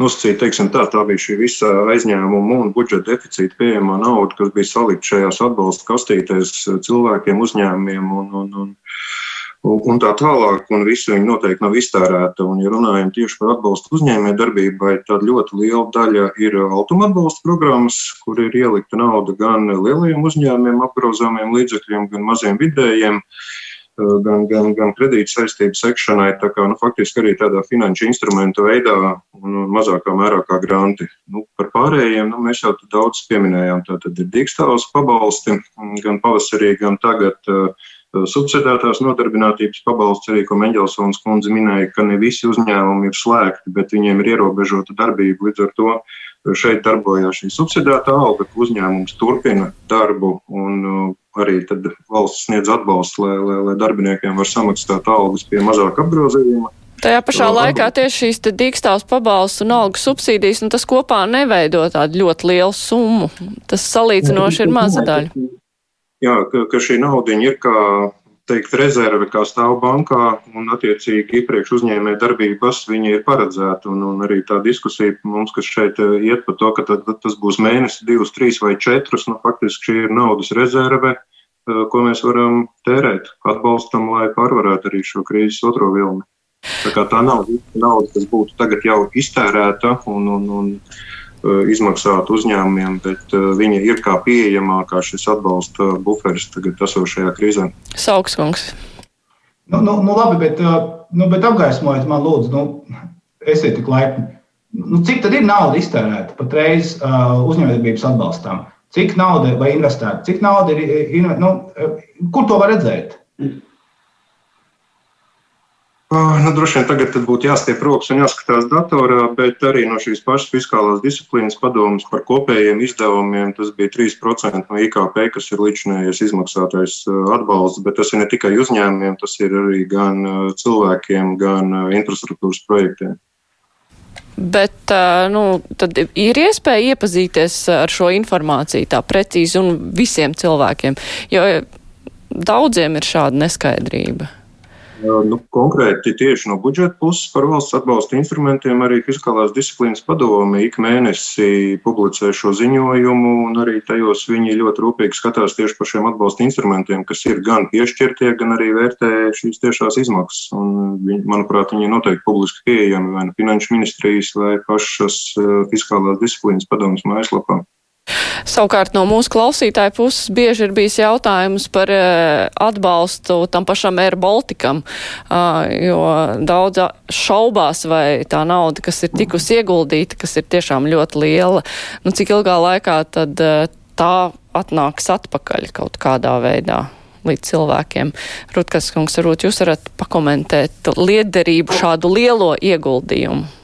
nosacīt, teiksim, tā, tā bija šī visa aizņēmuma un budžeta deficīta pieejamā nauda, kas bija salikta šajās atbalsta kastītēs cilvēkiem, uzņēmumiem un, un, un, un tā tālāk, un visu viņi noteikti nav iztērēta. Un, ja runājam tieši par atbalstu uzņēmē darbībai, tad ļoti liela daļa ir automa atbalsta programmas, kur ir ielikta nauda gan lielajiem uzņēmumiem, apgrozāmiem līdzekļiem, gan maziem vidējiem. Eh, gan, gan, gan kredīt saistību sekšanai, tā kā nu, faktiski arī tādā finanšu instrumentu veidā un mazākā mērā kā granti. Nu, par pārējiem nu, mēs jau daudz pieminējām. Tātad ir dīkstāvs pabalsti gan pavasarī, gan tagad. Uh, subsidētās nodarbinātības pabalsts, arī ko Meņģelsons kundze minēja, ka ne visi uzņēmumi ir slēgti, bet viņiem ir ierobežota darbība. Līdz ar to šeit darbojās šī subsidētā alga, ka uzņēmums turpina darbu un arī valsts sniedz atbalstu, lai, lai, lai darbiniekiem var samaksāt algas pie mazāka apgrozījuma. Tajā pašā uh, laikā tieši šīs dīkstāvs pabalsts un algu subsīdijas, un tas kopā neveido tādu ļoti lielu summu. Tas salīdzinoši ir maza daļa. Jā, ka, ka šī nauda ir kā teikt, rezerve, kā stāv bankā, un attiecīgi iepriekš uzņēmēja darbības viņa ir paredzēta. Un, un arī tā diskusija mums, kas šeit eh, iet par to, ka tad, tas būs mēnesis, divus, trīs vai četrus, nu, faktiski šī ir naudas rezerve, eh, ko mēs varam tērēt atbalstam, lai pārvarētu arī šo krīzes otro vilni. Tā, tā nav nauda, kas būtu tagad jau iztērēta un, un, un izmaksāt uzņēmumiem, bet eh, viņa ir kā pieejamākā šis atbalsta buferis tagad esošajā krīzē. Saukskungs. Nu, nu, nu labi, bet, eh, nu, bet apgaismojiet man lūdzu, nu, esiet tik laipni. Nu, cik tad ir nauda iztērēta patreiz uh, uzņēmējdarbības atbalstām? Cik nauda vai investēta? Cik nauda ir, ir nu, kur to var redzēt? Nu, droši vien tagad būtu jāstiep rokas un jāskatās datorā, bet arī no šīs pašas fiskālās disciplīnas padomas par kopējiem izdevumiem tas bija 3% no IKP, kas ir līdzinājis izmaksātais atbalsts. Bet tas ir ne tikai uzņēmumiem, tas ir arī gan cilvēkiem, gan infrastruktūras projektiem. Bet nu, tad ir iespēja iepazīties ar šo informāciju tā precīzi un visiem cilvēkiem, jo daudziem ir šāda neskaidrība. Nu, konkrēti tieši no budžeta puses par valsts atbalsta instrumentiem arī Fiskālās disciplīnas padome ik mēnesi publicē šo ziņojumu, un arī tajos viņi ļoti rūpīgi skatās tieši par šiem atbalsta instrumentiem, kas ir gan piešķirtie, gan arī vērtē šīs tiešās izmaksas. Un, viņi, manuprāt, viņi ir noteikti publiski pieejami vai no Finanšu ministrijas vai pašas Fiskālās disciplīnas padomas mājaslapā. Savukārt no mūsu klausītāja puses bieži ir bijis jautājums par uh, atbalstu tam pašam Air Balticam, uh, jo daudz šaubās, vai tā nauda, kas ir tikusi ieguldīta, kas ir tiešām ļoti liela, nu cik ilgā laikā tad uh, tā atnāks atpakaļ kaut kādā veidā līdz cilvēkiem. Rutkas kungs, varbūt jūs varat pakomentēt liederību šādu lielo ieguldījumu.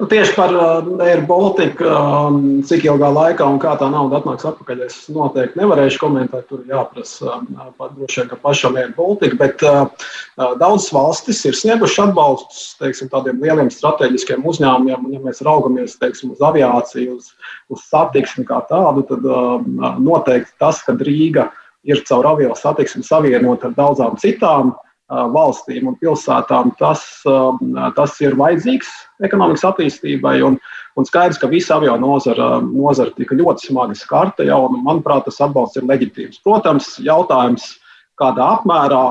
Nu, tieši par uh, Air Baltica, um, cik ilgā laikā un kā tā nauda atnāks atpakaļ, es noteikti nevarēšu komentēt. Tur jāprasa um, droši vien pašam Air Baltica, bet uh, uh, daudzas valstis ir sniegušas atbalstus teiksim, tādiem lieliem strateģiskiem uzņēmumiem. Un, ja mēs raugamies teiksim, uz aviāciju, uz, uz satiksmi kā tādu, tad uh, noteikti tas, ka Rīga ir caur avio satiksmi savienota ar daudzām citām uh, valstīm un pilsētām, tas, tas ir vajadzīgs ekonomikas attīstībai. Un, un skaidrs, ka visa avio nozara, nozara tika ļoti smagi skarta jau, un manuprāt, tas atbalsts ir leģitīvs. Protams, jautājums, kādā apmērā,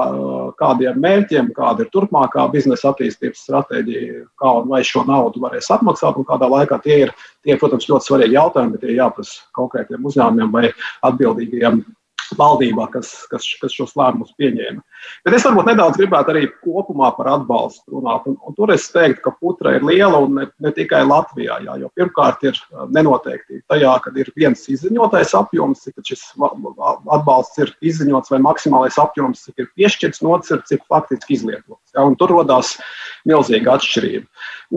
kādiem mērķiem, kāda ir turpmākā biznesa attīstības stratēģija, kā un vai šo naudu varēs atmaksāt un kādā laikā. Tie ir, tie, protams, ļoti svarīgi jautājumi, bet tie jāprasa konkrētiem uzņēmumiem vai atbildīgajiem valdībā, kas, kas, kas šos lēmumus pieņēma. Bet es varbūt nedaudz gribētu arī kopumā par atbalstu runāt. Un, un tur es teiktu, ka putra ir liela un ne, ne tikai Latvijā. Jā, jo pirmkārt ir uh, nenoteiktība tajā, kad ir viens izziņotais apjoms, cik šis atbalsts ir izziņots, vai maksimālais apjoms, cik ir piešķirts, nocirts, cik faktiski izlietots. Ja, tur radās milzīga atšķirība.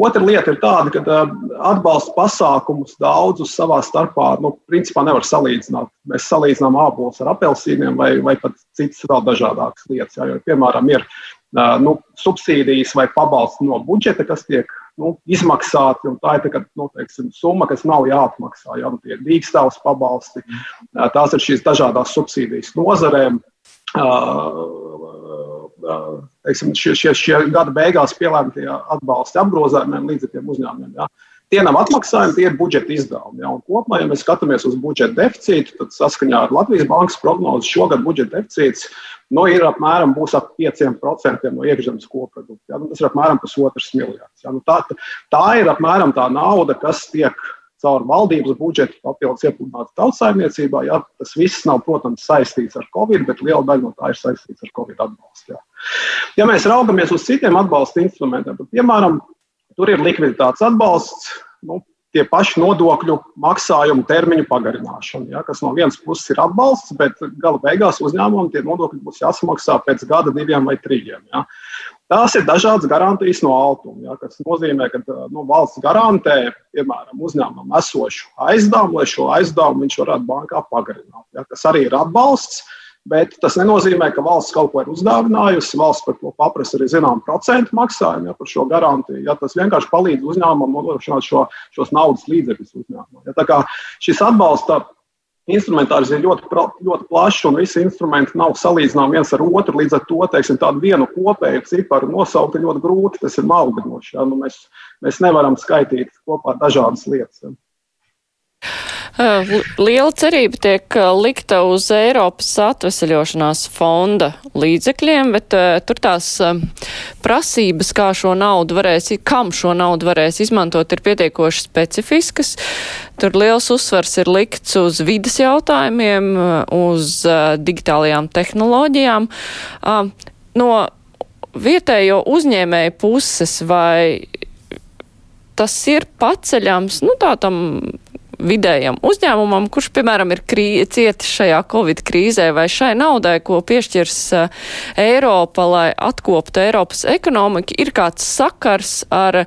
Otra lieta ir tāda, ka uh, atbalsta pasākumus daudzus savā starpā nu, nevar salīdzināt. Mēs salīdzinām ābolus ar apelsīniem vai, vai pat citas vēl dažādākas lietas. Ja, jo, piemēram, ir nu, subsīdijas vai pabalsti no budžeta, kas tiek nu, izmaksāti. Tā ir tā, nu, teiksim, summa, kas nav jāatmaksā. Ja, nu, tie ir dīkstāvs pabalsti, tās ir šīs dažādas subsīdijas nozarēm. Teiksim, šie, šie, šie gada beigās pielēmtie atbalsti apgrozījumiem līdzekļiem uzņēmumiem. Tie nav atmaksājumi, tie ir budžeta izdevumi. Ja. Kopumā, ja mēs skatāmies uz budžeta deficītu, tad saskaņā ar Latvijas bankas prognozi šogad budžeta deficīts nu, ir apmēram ap 5% no iekšzemes koprodukta. Ja? Nu, tas ir apmēram pusotrs miljards. Ja? Nu, tā, tā ir apmēram tā nauda, kas tiek caur valdības budžetu papildus iepludināta tautsājumniecībā. Ja? Tas viss nav, protams, saistīts ar Covid, bet liela daļa no tā ir saistīts ar Covid atbalstu. Ja, ja mēs raugamies uz citiem atbalsta instrumentiem, tad, piemēram, tur ir likviditātes atbalsts. Nu, tie paši nodokļu maksājumu termiņu pagarināšana, ja, kas no vienas puses ir atbalsts, bet gala beigās uzņēmumam tie nodokļi būs jāsamaksā pēc gada, diviem vai trījiem. Ja. Tās ir dažādas garantijas no altuma, ja, kas nozīmē, ka nu, valsts garantē, piemēram, uzņēmumam esošu aizdevumu, lai šo aizdevumu viņš varētu bankā pagarināt, ja, kas arī ir atbalsts. Bet tas nenozīmē, ka valsts kaut ko ir uzdāvinājusi. Valsts par to paprasa arī zināmu procentu maksājumu ja, par šo garantiju. Ja, tas vienkārši palīdz uzņēmumam nodrošināt šo, šos naudas līdzekļus uzņēmumam. Ja, tā kā šis atbalsta instrumentārs ir ļoti, ļoti plašs un visi instrumenti nav salīdzināmi viens ar otru. Līdz ar to teiksim, tādu vienu kopēju ciparu nosaukt ir ļoti grūti. Tas ir maldinoši. Ja, nu, mēs, mēs nevaram skaitīt kopā dažādas lietas. Ja. Liela cerība tiek likta uz Eiropas atvesaļošanās fonda līdzekļiem, bet tur tās prasības, kā šo naudu varēs, kam šo naudu varēs izmantot, ir pietiekoši specifiskas. Tur liels uzsvars ir likts uz vidas jautājumiem, uz digitālajām tehnoloģijām. No vietējo uzņēmēju puses vai tas ir paceļams, nu tā tam vidējam uzņēmumam, kurš, piemēram, ir cietis šajā Covid krīzē vai šai naudai, ko piešķirs uh, Eiropa, lai atkoptu Eiropas ekonomiku, ir kāds sakars ar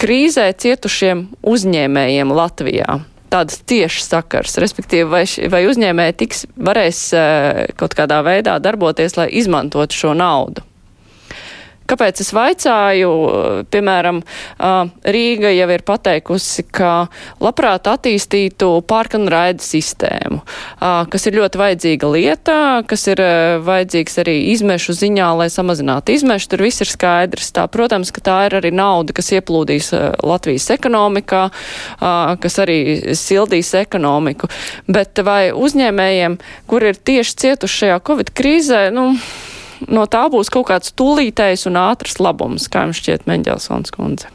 krīzē cietušiem uzņēmējiem Latvijā? Tādas tiešas sakars, respektīvi, vai, vai uzņēmēji tiks, varēs uh, kaut kādā veidā darboties, lai izmantotu šo naudu? Kāpēc es vaicāju? Piemēram, Rīga jau ir pateikusi, ka labprāt attīstītu raida sistēmu, kas ir ļoti vajadzīga lieta, kas ir vajadzīgs arī izmešu ziņā, lai samazinātu izmešu. Tur viss ir skaidrs. Tā, protams, ka tā ir arī nauda, kas ieplūdīs Latvijas ekonomikā, kas arī sildīs ekonomiku. Bet vai uzņēmējiem, kur ir tieši cietuši šajā Covid krīzē, nu, no tā būs kaut kāds tūlītējs un ātrs labums, kā jums šķiet, Meņģelsons kundze?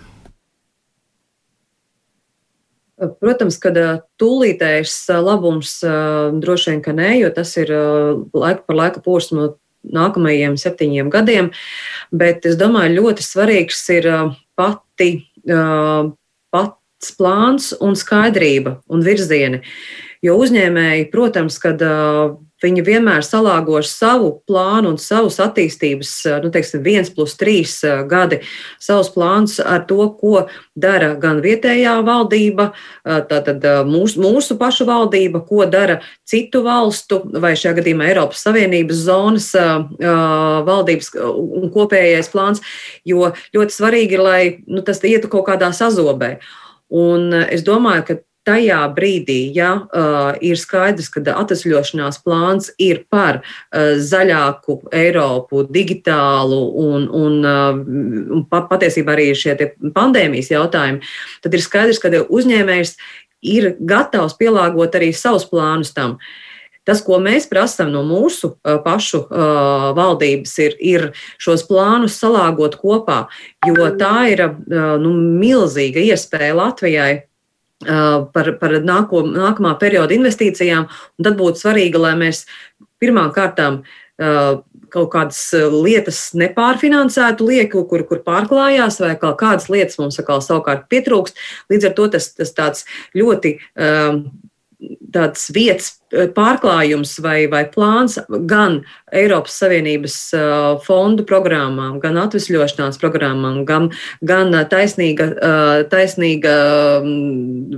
Protams, ka tūlītējs labums droši vien, ka nē, jo tas ir laika par laika posmu nākamajiem septiņiem gadiem, bet es domāju, ļoti svarīgs ir pati, pats plāns un skaidrība un virzieni. Jo uzņēmēji, protams, kad Viņi vienmēr salāgoši savu plānu un savus attīstības, nu, teiksim, viens plus trīs gadi, savus plānus ar to, ko dara gan vietējā valdība, tātad mūsu, mūsu pašu valdība, ko dara citu valstu vai šajā gadījumā Eiropas Savienības zonas valdības un kopējais plāns, jo ļoti svarīgi, lai nu, tas ietu kaut kādā sazobē. Un es domāju, ka tajā brīdī, ja uh, ir skaidrs, ka atvesļošanās plāns ir par uh, zaļāku Eiropu, digitālu un, un, uh, un patiesībā arī šie pandēmijas jautājumi, tad ir skaidrs, ka uzņēmējs ir gatavs pielāgot arī savus plānus tam. Tas, ko mēs prasām no mūsu uh, pašu uh, valdības, ir, ir šos plānus salāgot kopā, jo tā ir uh, nu, milzīga iespēja Latvijai par, par nāko, nākamā perioda investīcijām. Tad būtu svarīgi, lai mēs pirmām kārtām kaut kādas lietas nepārfinansētu lieku, kur, kur pārklājās, vai kādas lietas mums atkal savukārt pietrūkst. Līdz ar to tas, tas tāds ļoti um, tāds vietas pārklājums vai, vai plāns gan Eiropas Savienības fondu programmām, gan atvesļošanās programmām, gan, gan taisnīga, taisnīga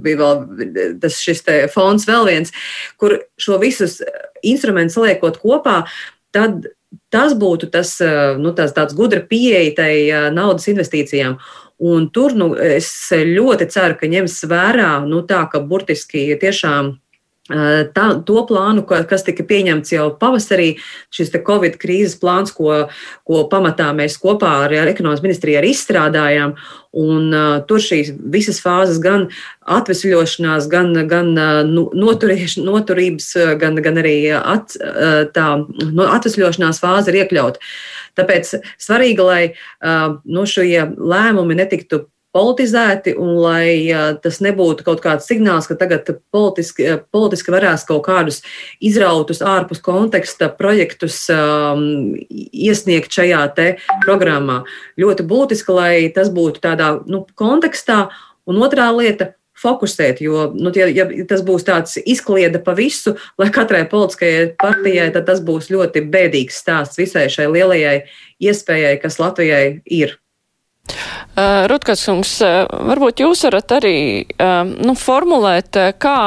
bija vēl tas šis fonds vēl viens, kur šo visus instrumentus liekot kopā, tad tas būtu tas, nu, tas tāds gudra pieeja tai naudas investīcijām. Un tur nu, es ļoti ceru, ka ņems vērā nu, tā, ka burtiski tiešām Tā, to plānu, kas tika pieņemts jau pavasarī, šis Covid krīzes plāns, ko, ko pamatā mēs kopā ar ekonomikas ministriju arī izstrādājām. Un, uh, tur šīs visas fāzes, gan atvesļošanās, gan, gan nu, noturības, gan, gan arī at, tā no atvesļošanās fāze ir iekļauta. Tāpēc svarīgi, lai uh, no nu, šie lēmumi netiktu politizēti, un lai tas nebūtu kaut kāds signāls, ka tagad politiski, politiski varēs kaut kādus izrautus ārpus konteksta projektus um, iesniegt šajā te programmā. Ļoti būtiski, lai tas būtu tādā nu, kontekstā, un otrā lieta fokusēt, jo, nu, ja, ja tas būs tāds izkliede pa visu, lai katrai politiskajai partijai, tad tas būs ļoti bēdīgs stāsts visai šai lielajai iespējai, kas Latvijai ir. Uh, Rutkas kungs, uh, varbūt jūs varat arī uh, nu, formulēt, kā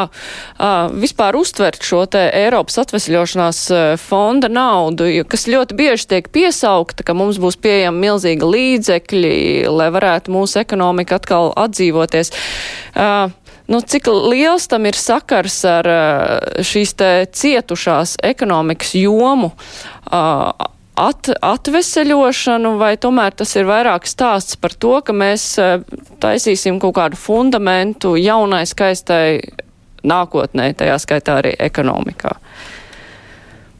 vispār uztvert šo te Eiropas atvesļošanās fonda naudu, kas ļoti bieži tiek piesaukta, ka mums būs pieejama milzīga līdzekļi, lai varētu mūsu ekonomika atkal atdzīvoties. Nu, cik liels tam ir sakars ar šīs te cietušās ekonomikas jomu? At, atveseļošanu, vai tomēr tas ir vairāk stāsts par to, ka mēs e, taisīsim kaut kādu fundamentu jaunai skaistai nākotnē, tajā skaitā arī ekonomikā?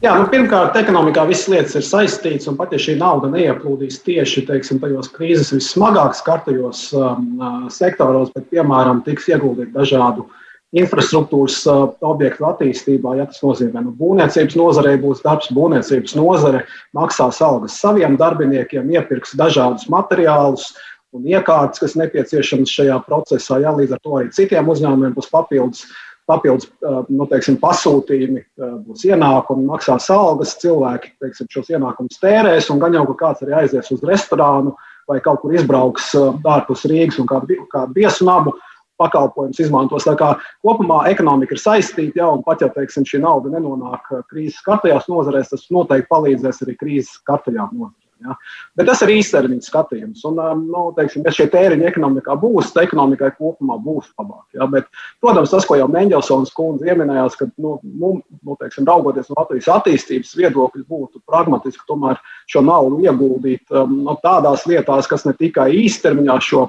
Jā, nu, pirmkārt, ekonomikā visas lietas ir saistītas, un pat ja šī nauda neieplūdīs tieši teiksim, tajos krīzes vissmagāk skartajos um, sektoros, bet, piemēram, tiks ieguldīti dažādu uh, infrastruktūras uh, objektu attīstībā. Ja tas nozīmē, nu, būvniecības nozarei būs darbs, būvniecības nozare maksās algas saviem darbiniekiem, iepirks dažādus materiālus un iekārtas, kas nepieciešamas šajā procesā. Ja, līdz ar to arī citiem uzņēmumiem būs papildus. Papildus uh, nu, teiksim, pasūtījumi, uh, būs ienākumi, maksās algas, cilvēki teiksim, šos ienākumus tērēs, un gan jau ka kāds arī aizies uz restorānu vai kaut kur izbrauks ārpus Rīgas un kādu, kādu viesu namu. Uh, pakalpojumus izmantos. Tā kā kopumā ekonomika ir saistīta, ja, un pat ja teiksim, šī nauda nenonāk krīzes kartajās nozarēs, tas noteikti palīdzēs arī krīzes kartajām nozarēm. Ja. Bet tas ir īstermiņa skatījums. Un, nu, teiksim, ja šie tēriņi ekonomikā būs, tad ekonomikai kopumā būs labāk. Ja. Bet, protams, tas, ko jau Mendelsons kundze pieminējās, ka nu, nu, nu, teiksim, raugoties no Latvijas attīstības viedokļa, būtu pragmatiski tomēr šo naudu ieguldīt um, no tādās lietās, kas ne tikai īstermiņā šo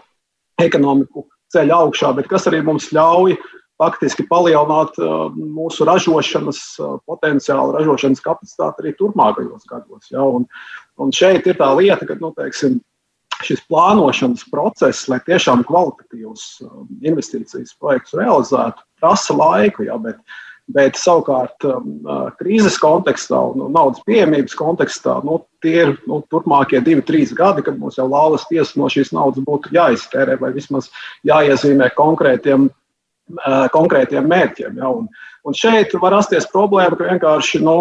ekonomiku ceļ augšā, bet kas arī mums ļauj faktiski palielināt uh, mūsu ražošanas uh, potenciālu, ražošanas kapacitāti arī turpmākajos gados. Ja? Un, un šeit ir tā lieta, ka nu, teiksim, šis plānošanas process, lai tiešām kvalitatīvus uh, investīcijas projektus realizētu, prasa laiku. Ja? Bet, Bet savukārt um, krīzes kontekstā un naudas pieejamības kontekstā nu, tie ir nu, turpmākie divi, trīs gadi, kad mums jau laulas tiesa no šīs naudas būtu jāiztērē vai vismaz jāiezīmē konkrētiem, konkrētiem mērķiem. Ja? Un, un šeit var rasties problēma, ka vienkārši nu,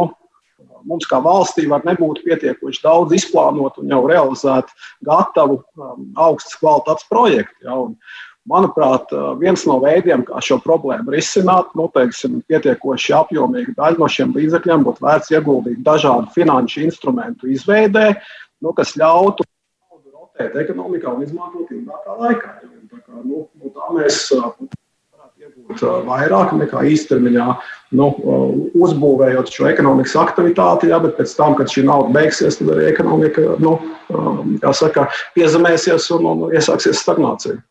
mums kā valstī var nebūt pietiekoši daudz izplānot un jau realizēt gatavu um, augstas kvalitātes projektu. Ja? Un, Manuprāt, viens no veidiem, kā šo problēmu risināt, nu, teiksim, pietiekoši apjomīga daļa no šiem līdzekļiem būtu vērts ieguldīt dažādu finanšu instrumentu izveidē, nu, kas ļautu naudu rotēt ekonomikā un izmantot ilgākā laikā. Tā, kā, nu, nu, tā mēs varētu iegūt vairāk nekā īstermiņā, nu, uzbūvējot šo ekonomikas aktivitāti, jā, bet pēc tam, kad šī nauda beigsies, tad arī ekonomika nu, saka, piezemēsies un, un iesāksies stagnācija.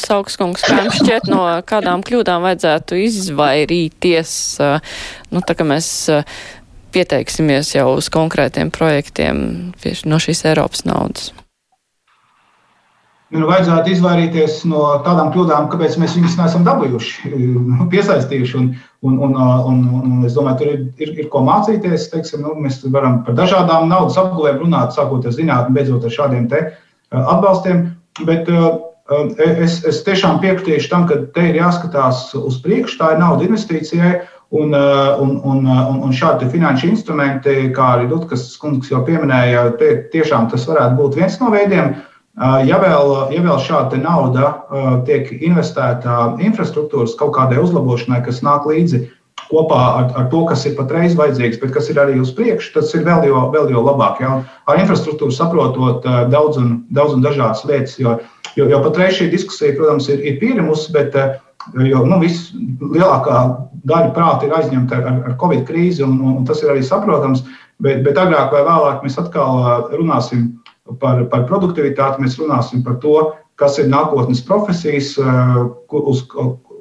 Saukskungs, kā jums šķiet, no kādām kļūdām vajadzētu izvairīties, nu, tā kā mēs pieteiksimies jau uz konkrētiem projektiem no šīs Eiropas naudas? Nu, vajadzētu izvairīties no tādām kļūdām, kāpēc mēs viņus neesam dabūjuši, piesaistījuši. Un, un, un, un, un es domāju, tur ir, ir, ir ko mācīties. Teiksim, nu, mēs varam par dažādām naudas apgulēm runāt, sākot ar zinātnē, beidzot ar šādiem atbalstiem. Bet uh, es, es tiešām piekritīšu tam, ka te ir jāskatās uz priekšu, tā ir nauda investīcijai. Un, un, un, un šādi finanšu instrumenti, kā arī Dutkas kungs jau pieminēja, tie, tiešām tas varētu būt viens no veidiem. Ja vēl, ja vēl šāda nauda tiek investēta infrastruktūras kaut kādai uzlabošanai, kas nāk līdzi kopā ar, ar to, kas ir patreiz vajadzīgs, bet kas ir arī uz priekšu, tas ir vēl jau, vēl jau labāk. Ja? Ar infrastruktūru saprotot eh, daudz un, daudz un dažādas lietas, jo, jo, jo patreiz šī diskusija, protams, ir, ir pierimusi, bet eh, jo, nu, viss lielākā daļa prāta ir aizņemta ar, ar Covid krīzi, un, un tas ir arī saprotams. Bet, bet agrāk vai vēlāk mēs atkal eh, runāsim par, par produktivitāti, mēs runāsim par to, kas ir nākotnes profesijas, uz,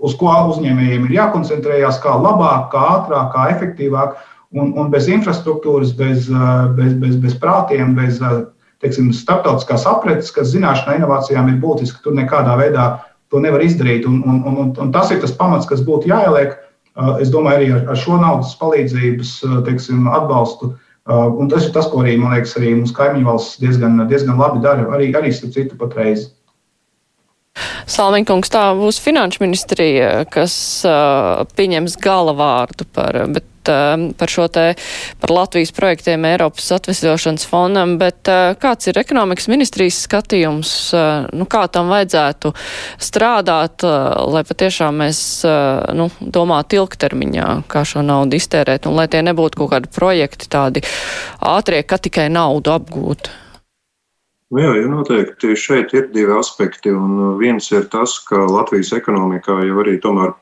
uz ko uzņēmējiem ir jākoncentrējās, kā labāk, kā ātrāk, kā efektīvāk. Un, un bez infrastruktūras, bez, bez, bez, bez prātiem, bez teiksim, starptautiskās apretes, kas zināšanai, inovācijām ir būtiski, tur nekādā veidā to nevar izdarīt. Un, un, un, un tas ir tas pamats, kas būtu jāieliek. Es domāju, arī ar, ar šo naudas palīdzības teiksim, atbalstu. Un tas ir tas, ko arī, man liekas, arī mūsu kaimiņu valsts diezgan, diezgan labi dara, arī, arī starp citu patreiz. Salmiņkungs, tā būs finanšu ministrija, kas uh, pieņems galavārdu par, bet par šo te, par Latvijas projektiem Eiropas atvesļošanas fondam, bet kāds ir ekonomikas ministrijas skatījums, nu, kā tam vajadzētu strādāt, lai patiešām mēs, nu, domātu ilgtermiņā, kā šo naudu iztērēt, un lai tie nebūtu kaut kādi projekti tādi ātrie, ka tikai naudu apgūt? Nu jā, ja noteikti šeit ir divi aspekti. Un uh, viens ir tas, ka Latvijas ekonomikā jau arī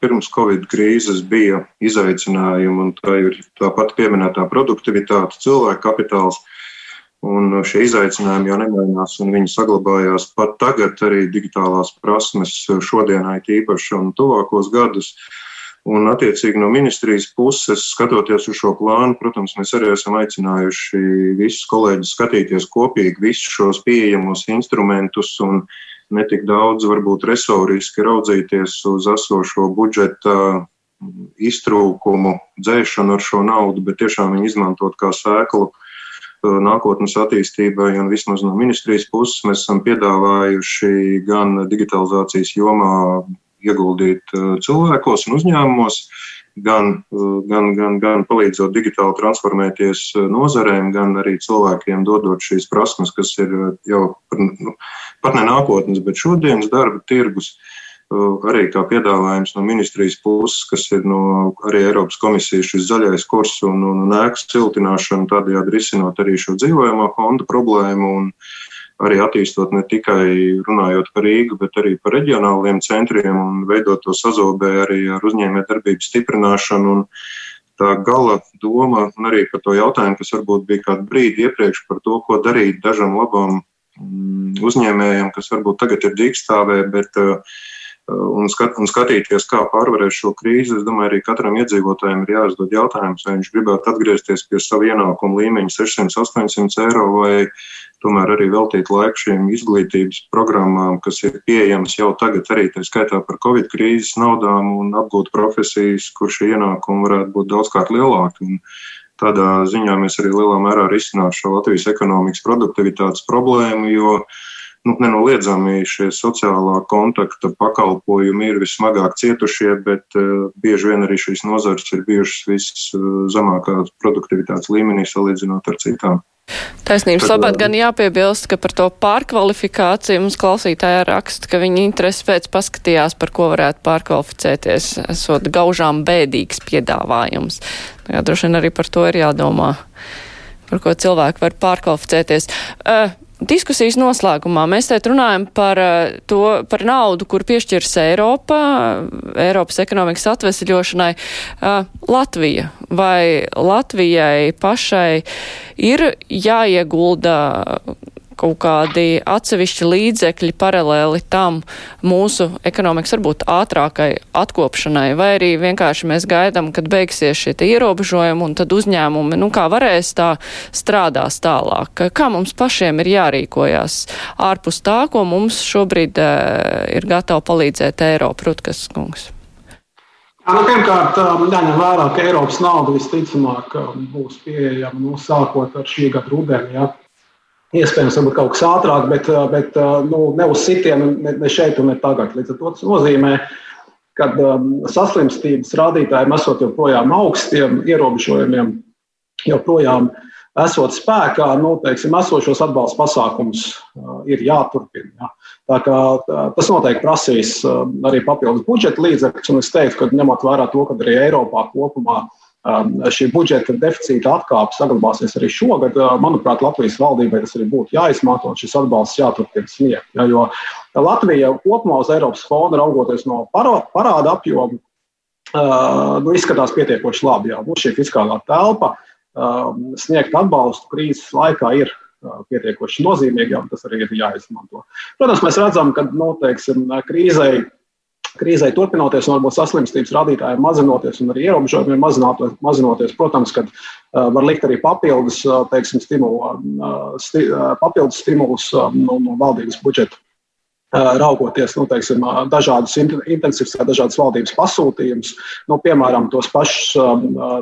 pirms Covid krīzes bija izaicinājumi, un tā ir tāpat pieminētā produktivitāte, cilvēka kapitāls. Un uh, šie izaicinājumi jau nemainās, un viņi saglabājās pat tagad arī digitālās prasmes šodienai tīpaši un tuvākos gadus. Uh, Un, attiecīgi, no ministrijas puses, skatoties uz šo plānu, protams, mēs arī esam aicinājuši visus kolēģus skatīties kopīgi visus šos pieejamos instrumentus un netik daudz, varbūt, resoriski raudzīties uz esošo budžeta iztrūkumu, dzēšanu ar šo naudu, bet tiešām viņu izmantot kā sēklu uh, nākotnes attīstībai, un vismaz no ministrijas puses mēs esam piedāvājuši gan digitalizācijas jomā ieguldīt uh, cilvēkos un uzņēmumos, gan, uh, gan, gan, gan palīdzot digitāli transformēties uh, nozarēm, gan arī cilvēkiem dodot šīs prasmes, kas ir jau nu, pat ne nākotnes, bet šodienas darba tirgus. Arī kā piedāvājums no ministrijas puses, kas ir no arī Eiropas komisijas šis zaļais kurs un, un, un ēkas siltināšana, tādējādi risinot arī šo dzīvojamā fonda problēmu un, uh, arī attīstot ne tikai runājot par Rīgu, bet arī par reģionāliem centriem un veidot to sazobē arī ar uzņēmējdarbības stiprināšanu. Un tā gala doma un arī par to jautājumu, kas varbūt bija kādu brīdi iepriekš par to, ko darīt dažam labam mm, uzņēmējam, kas varbūt tagad ir dīkstāvē, bet uh, un, skat, un skatīties, kā pārvarēt šo krīzi. Es domāju, arī katram iedzīvotājam ir jāuzdod jautājums, vai viņš gribētu atgriezties pie sava ienākuma līmeņa 600, 800 eiro vai tomēr arī veltīt laiku šīm izglītības programmām, kas ir pieejamas jau tagad, arī tā skaitā par Covid krīzes naudām un apgūt profesijas, kur šie ienākumi varētu būt daudzkārt lielāki. Un tādā ziņā mēs arī lielā mērā risinātu šo Latvijas ekonomikas produktivitātes problēmu, jo nu, nenoliedzami šie sociālā kontakta pakalpojumi ir vismagāk cietušie, bet uh, bieži vien arī šīs nozares ir bijušas viszemākā uh, produktivitātes līmenī salīdzinot ar citām. Taisnības labāk gan jāpiebilst, ka par to pārkvalifikāciju mums klausītāja raksta, ka viņa interesi pēc paskatījās, par ko varētu pārkvalificēties, esot gaužām bēdīgs piedāvājums. Nu jā, droši vien arī par to ir jādomā, par ko cilvēki var pārkvalificēties. Uh, diskusijas noslēgumā mēs šeit runājam par eh, to, par naudu, kur piešķirs Eiropa, Eiropas ekonomikas atvesļošanai. Eh, Latvija vai Latvijai pašai ir jāiegulda kaut kādi atsevišķi līdzekļi paralēli tam mūsu ekonomikas varbūt ātrākai atkopšanai, vai arī vienkārši mēs gaidām, kad beigsies šie ierobežojumi un tad uzņēmumi, nu kā varēs tā strādās tālāk. Kā mums pašiem ir jārīkojās ārpus tā, ko mums šobrīd uh, ir gatava palīdzēt Eiropa, Rutkas kungs? Nu, pirmkārt, jāņem vērā, ka Eiropas nauda visticamāk būs pieejama nu, sākot ar šī gada rudeni. Ja? Iespējams, varbūt kaut kas ātrāk, bet, bet nu, ne uz sitienu, ne, ne šeit un ne tagad. Līdz ar to tas nozīmē, ka um, saslimstības rādītājiem esot joprojām augstiem, ierobežojumiem joprojām esot spēkā, nu, teiksim, esošos atbalsta pasākumus uh, ir jāturpina. Ja. Tā kā, tā, tas noteikti prasīs uh, arī papildus budžeta līdzekļus, un es teiktu, ka ņemot vērā to, ka arī Eiropā kopumā uh, šī budžeta deficīta atkāpe saglabāsies arī šogad. Uh, manuprāt, Latvijas valdībai tas arī būtu jāizmanto un šis atbalsts jāturpina sniegt. Ja, jo Latvija kopumā uz Eiropas fonda raugoties no parāda apjoma, uh, nu, izskatās pietiekoši labi. Jā. Būs šī fiskālā telpa, um, sniegt atbalstu krīzes laikā ir uh, pietiekoši nozīmīgi, un tas arī ir jāizmanto. Protams, mēs redzam, ka nu, teiksim, krīzei krīzē turpinoties, un varbūt saslimstības rādītājiem mazinoties, un arī ierobežojumiem mazinoties, protams, ka uh, var likt arī papildus, uh, teiksim, stimulu, uh, sti, papildus stimulus no, no valdības budžeta. Raugoties nu, teiksim, dažādus intensificēt, dažādas valdības pasūtījumus, nu, piemēram, tos pašus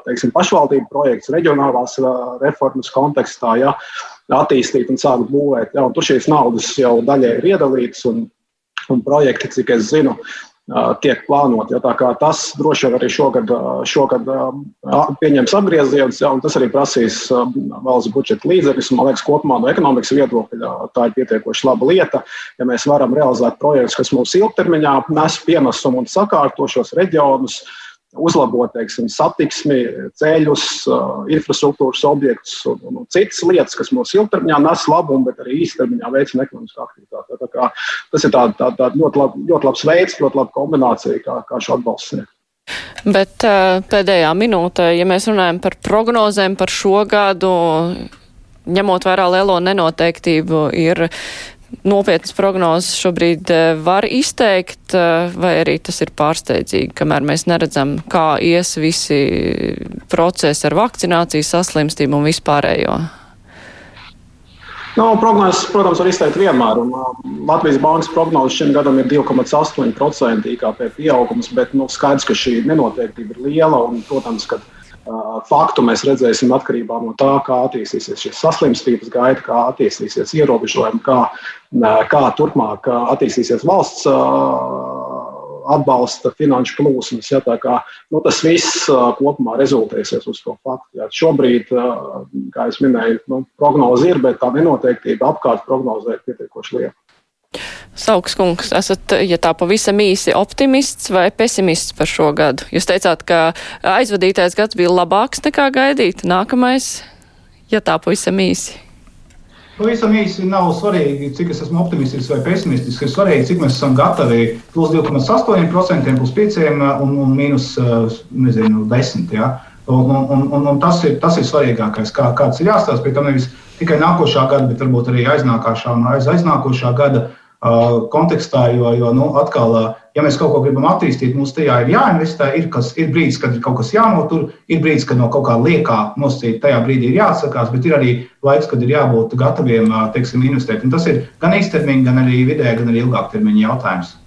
teiksim, pašvaldību projektus, reģionālās reformas kontekstā, ja, attīstīt un sākt būvēt. Ja, un tur šīs naudas jau daļai ir iedalītas, un, un projekti, cik es zinu, tiek plānoti. Ja, tas droši vien arī šogad, šogad pieņems apgriezienus, ja, un tas arī prasīs valsts budžeta līdzekļus. Man liekas, kopumā no ekonomikas viedokļa tā ir pietiekoši laba lieta. Ja mēs varam realizēt projektus, kas mums ilgtermiņā nes pienesumu un sakārto šos reģionus, uzlabot teiksim, satiksmi, ceļus, infrastruktūras objektus un, un, un citas lietas, kas mums ilgtermiņā nes labumu, bet arī īstermiņā veicina ekonomiskā aktivitāte. Tā kā, tas ir tā, tā, tā ļoti, lab, ļoti labs veids, ļoti laba kombinācija, kā, kā šo atbalstu sniegt. Bet pēdējā minūte, ja mēs runājam par prognozēm par šo gadu, ņemot vērā lielo nenoteiktību, ir nopietnas prognozes šobrīd eh, var izteikt, eh, vai arī tas ir pārsteidzīgi, kamēr mēs neredzam, kā ies visi procesi ar vakcināciju, saslimstību un vispārējo? No, nu, prognozes, protams, var izteikt vienmēr. Un, uh, Latvijas bankas prognozes šim gadam ir 2,8% IKP pieaugums, bet nu, skaidrs, ka šī nenoteiktība ir liela. Un, protams, ka uh, faktu mēs redzēsim atkarībā no tā, kā attīstīsies šis saslimstības gaita, kā attīstīsies ierobežojumi, kā, kā turpmāk attīstīsies valsts atbalsta finanšu plūsmas. Ja, kā, nu, tas viss kopumā rezultēsies uz to faktu. Ja. Šobrīd, kā jau minēju, nu, prognoze ir, bet tā nenoteiktība apkārt prognozē ir pietiekoši liela. Sauks kungs, esat, ja tā pavisam īsi, optimists vai pesimists par šo gadu? Jūs teicāt, ka aizvadītais gads bija labāks nekā gaidīt. Nākamais, ja tā pavisam īsi. Pavisam īsi nav svarīgi, cik es esmu optimistisks vai pesimistisks. Ir svarīgi, cik mēs esam gatavi plus 2,8%, plus 5% un, un mīnus nezinu, 10%. Ja? Un, un, un, un tas, ir, tas ir svarīgākais, kā, kāds ir jāstāsta. Pēc tam nevis tikai nākošā gada, bet varbūt arī aiznākošā un aiz aiznākošā gada kontekstā, jo, jo nu, atkal, ja mēs kaut ko gribam attīstīt, mums tajā ir jāinvestē. Ir, kas, ir brīdis, kad ir kaut kas jānotur, ir brīdis, kad no kaut kā liekā nosacīt, tajā brīdī ir jāatsakās, bet ir arī laiks, kad ir jābūt gataviem teiksim, investēt. Un tas ir gan īstermiņa, gan arī vidēja, gan arī ilgāktermiņa jautājums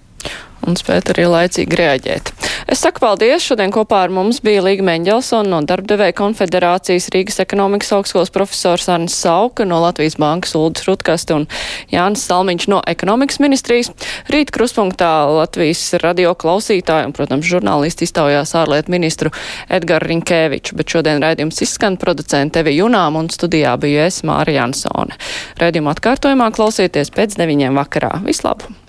un spēt arī laicīgi reaģēt. Es saku paldies. Šodien kopā ar mums bija Līga Meņģelsona no Darbdevēja konfederācijas Rīgas ekonomikas augstskolas profesors Arnis Sauka no Latvijas bankas Uldis Rutkast un Jānis Salmiņš no ekonomikas ministrijas. Rīt kruspunktā Latvijas radio klausītāji un, protams, žurnālisti iztaujās ārlietu ministru Edgaru Rinkēviču, bet šodien raidījums izskan producenta Evi Junām un studijā bija es Mārija Jansone. Raidījumu atkārtojumā klausieties pēc deviņiem vakarā. Vislabāk!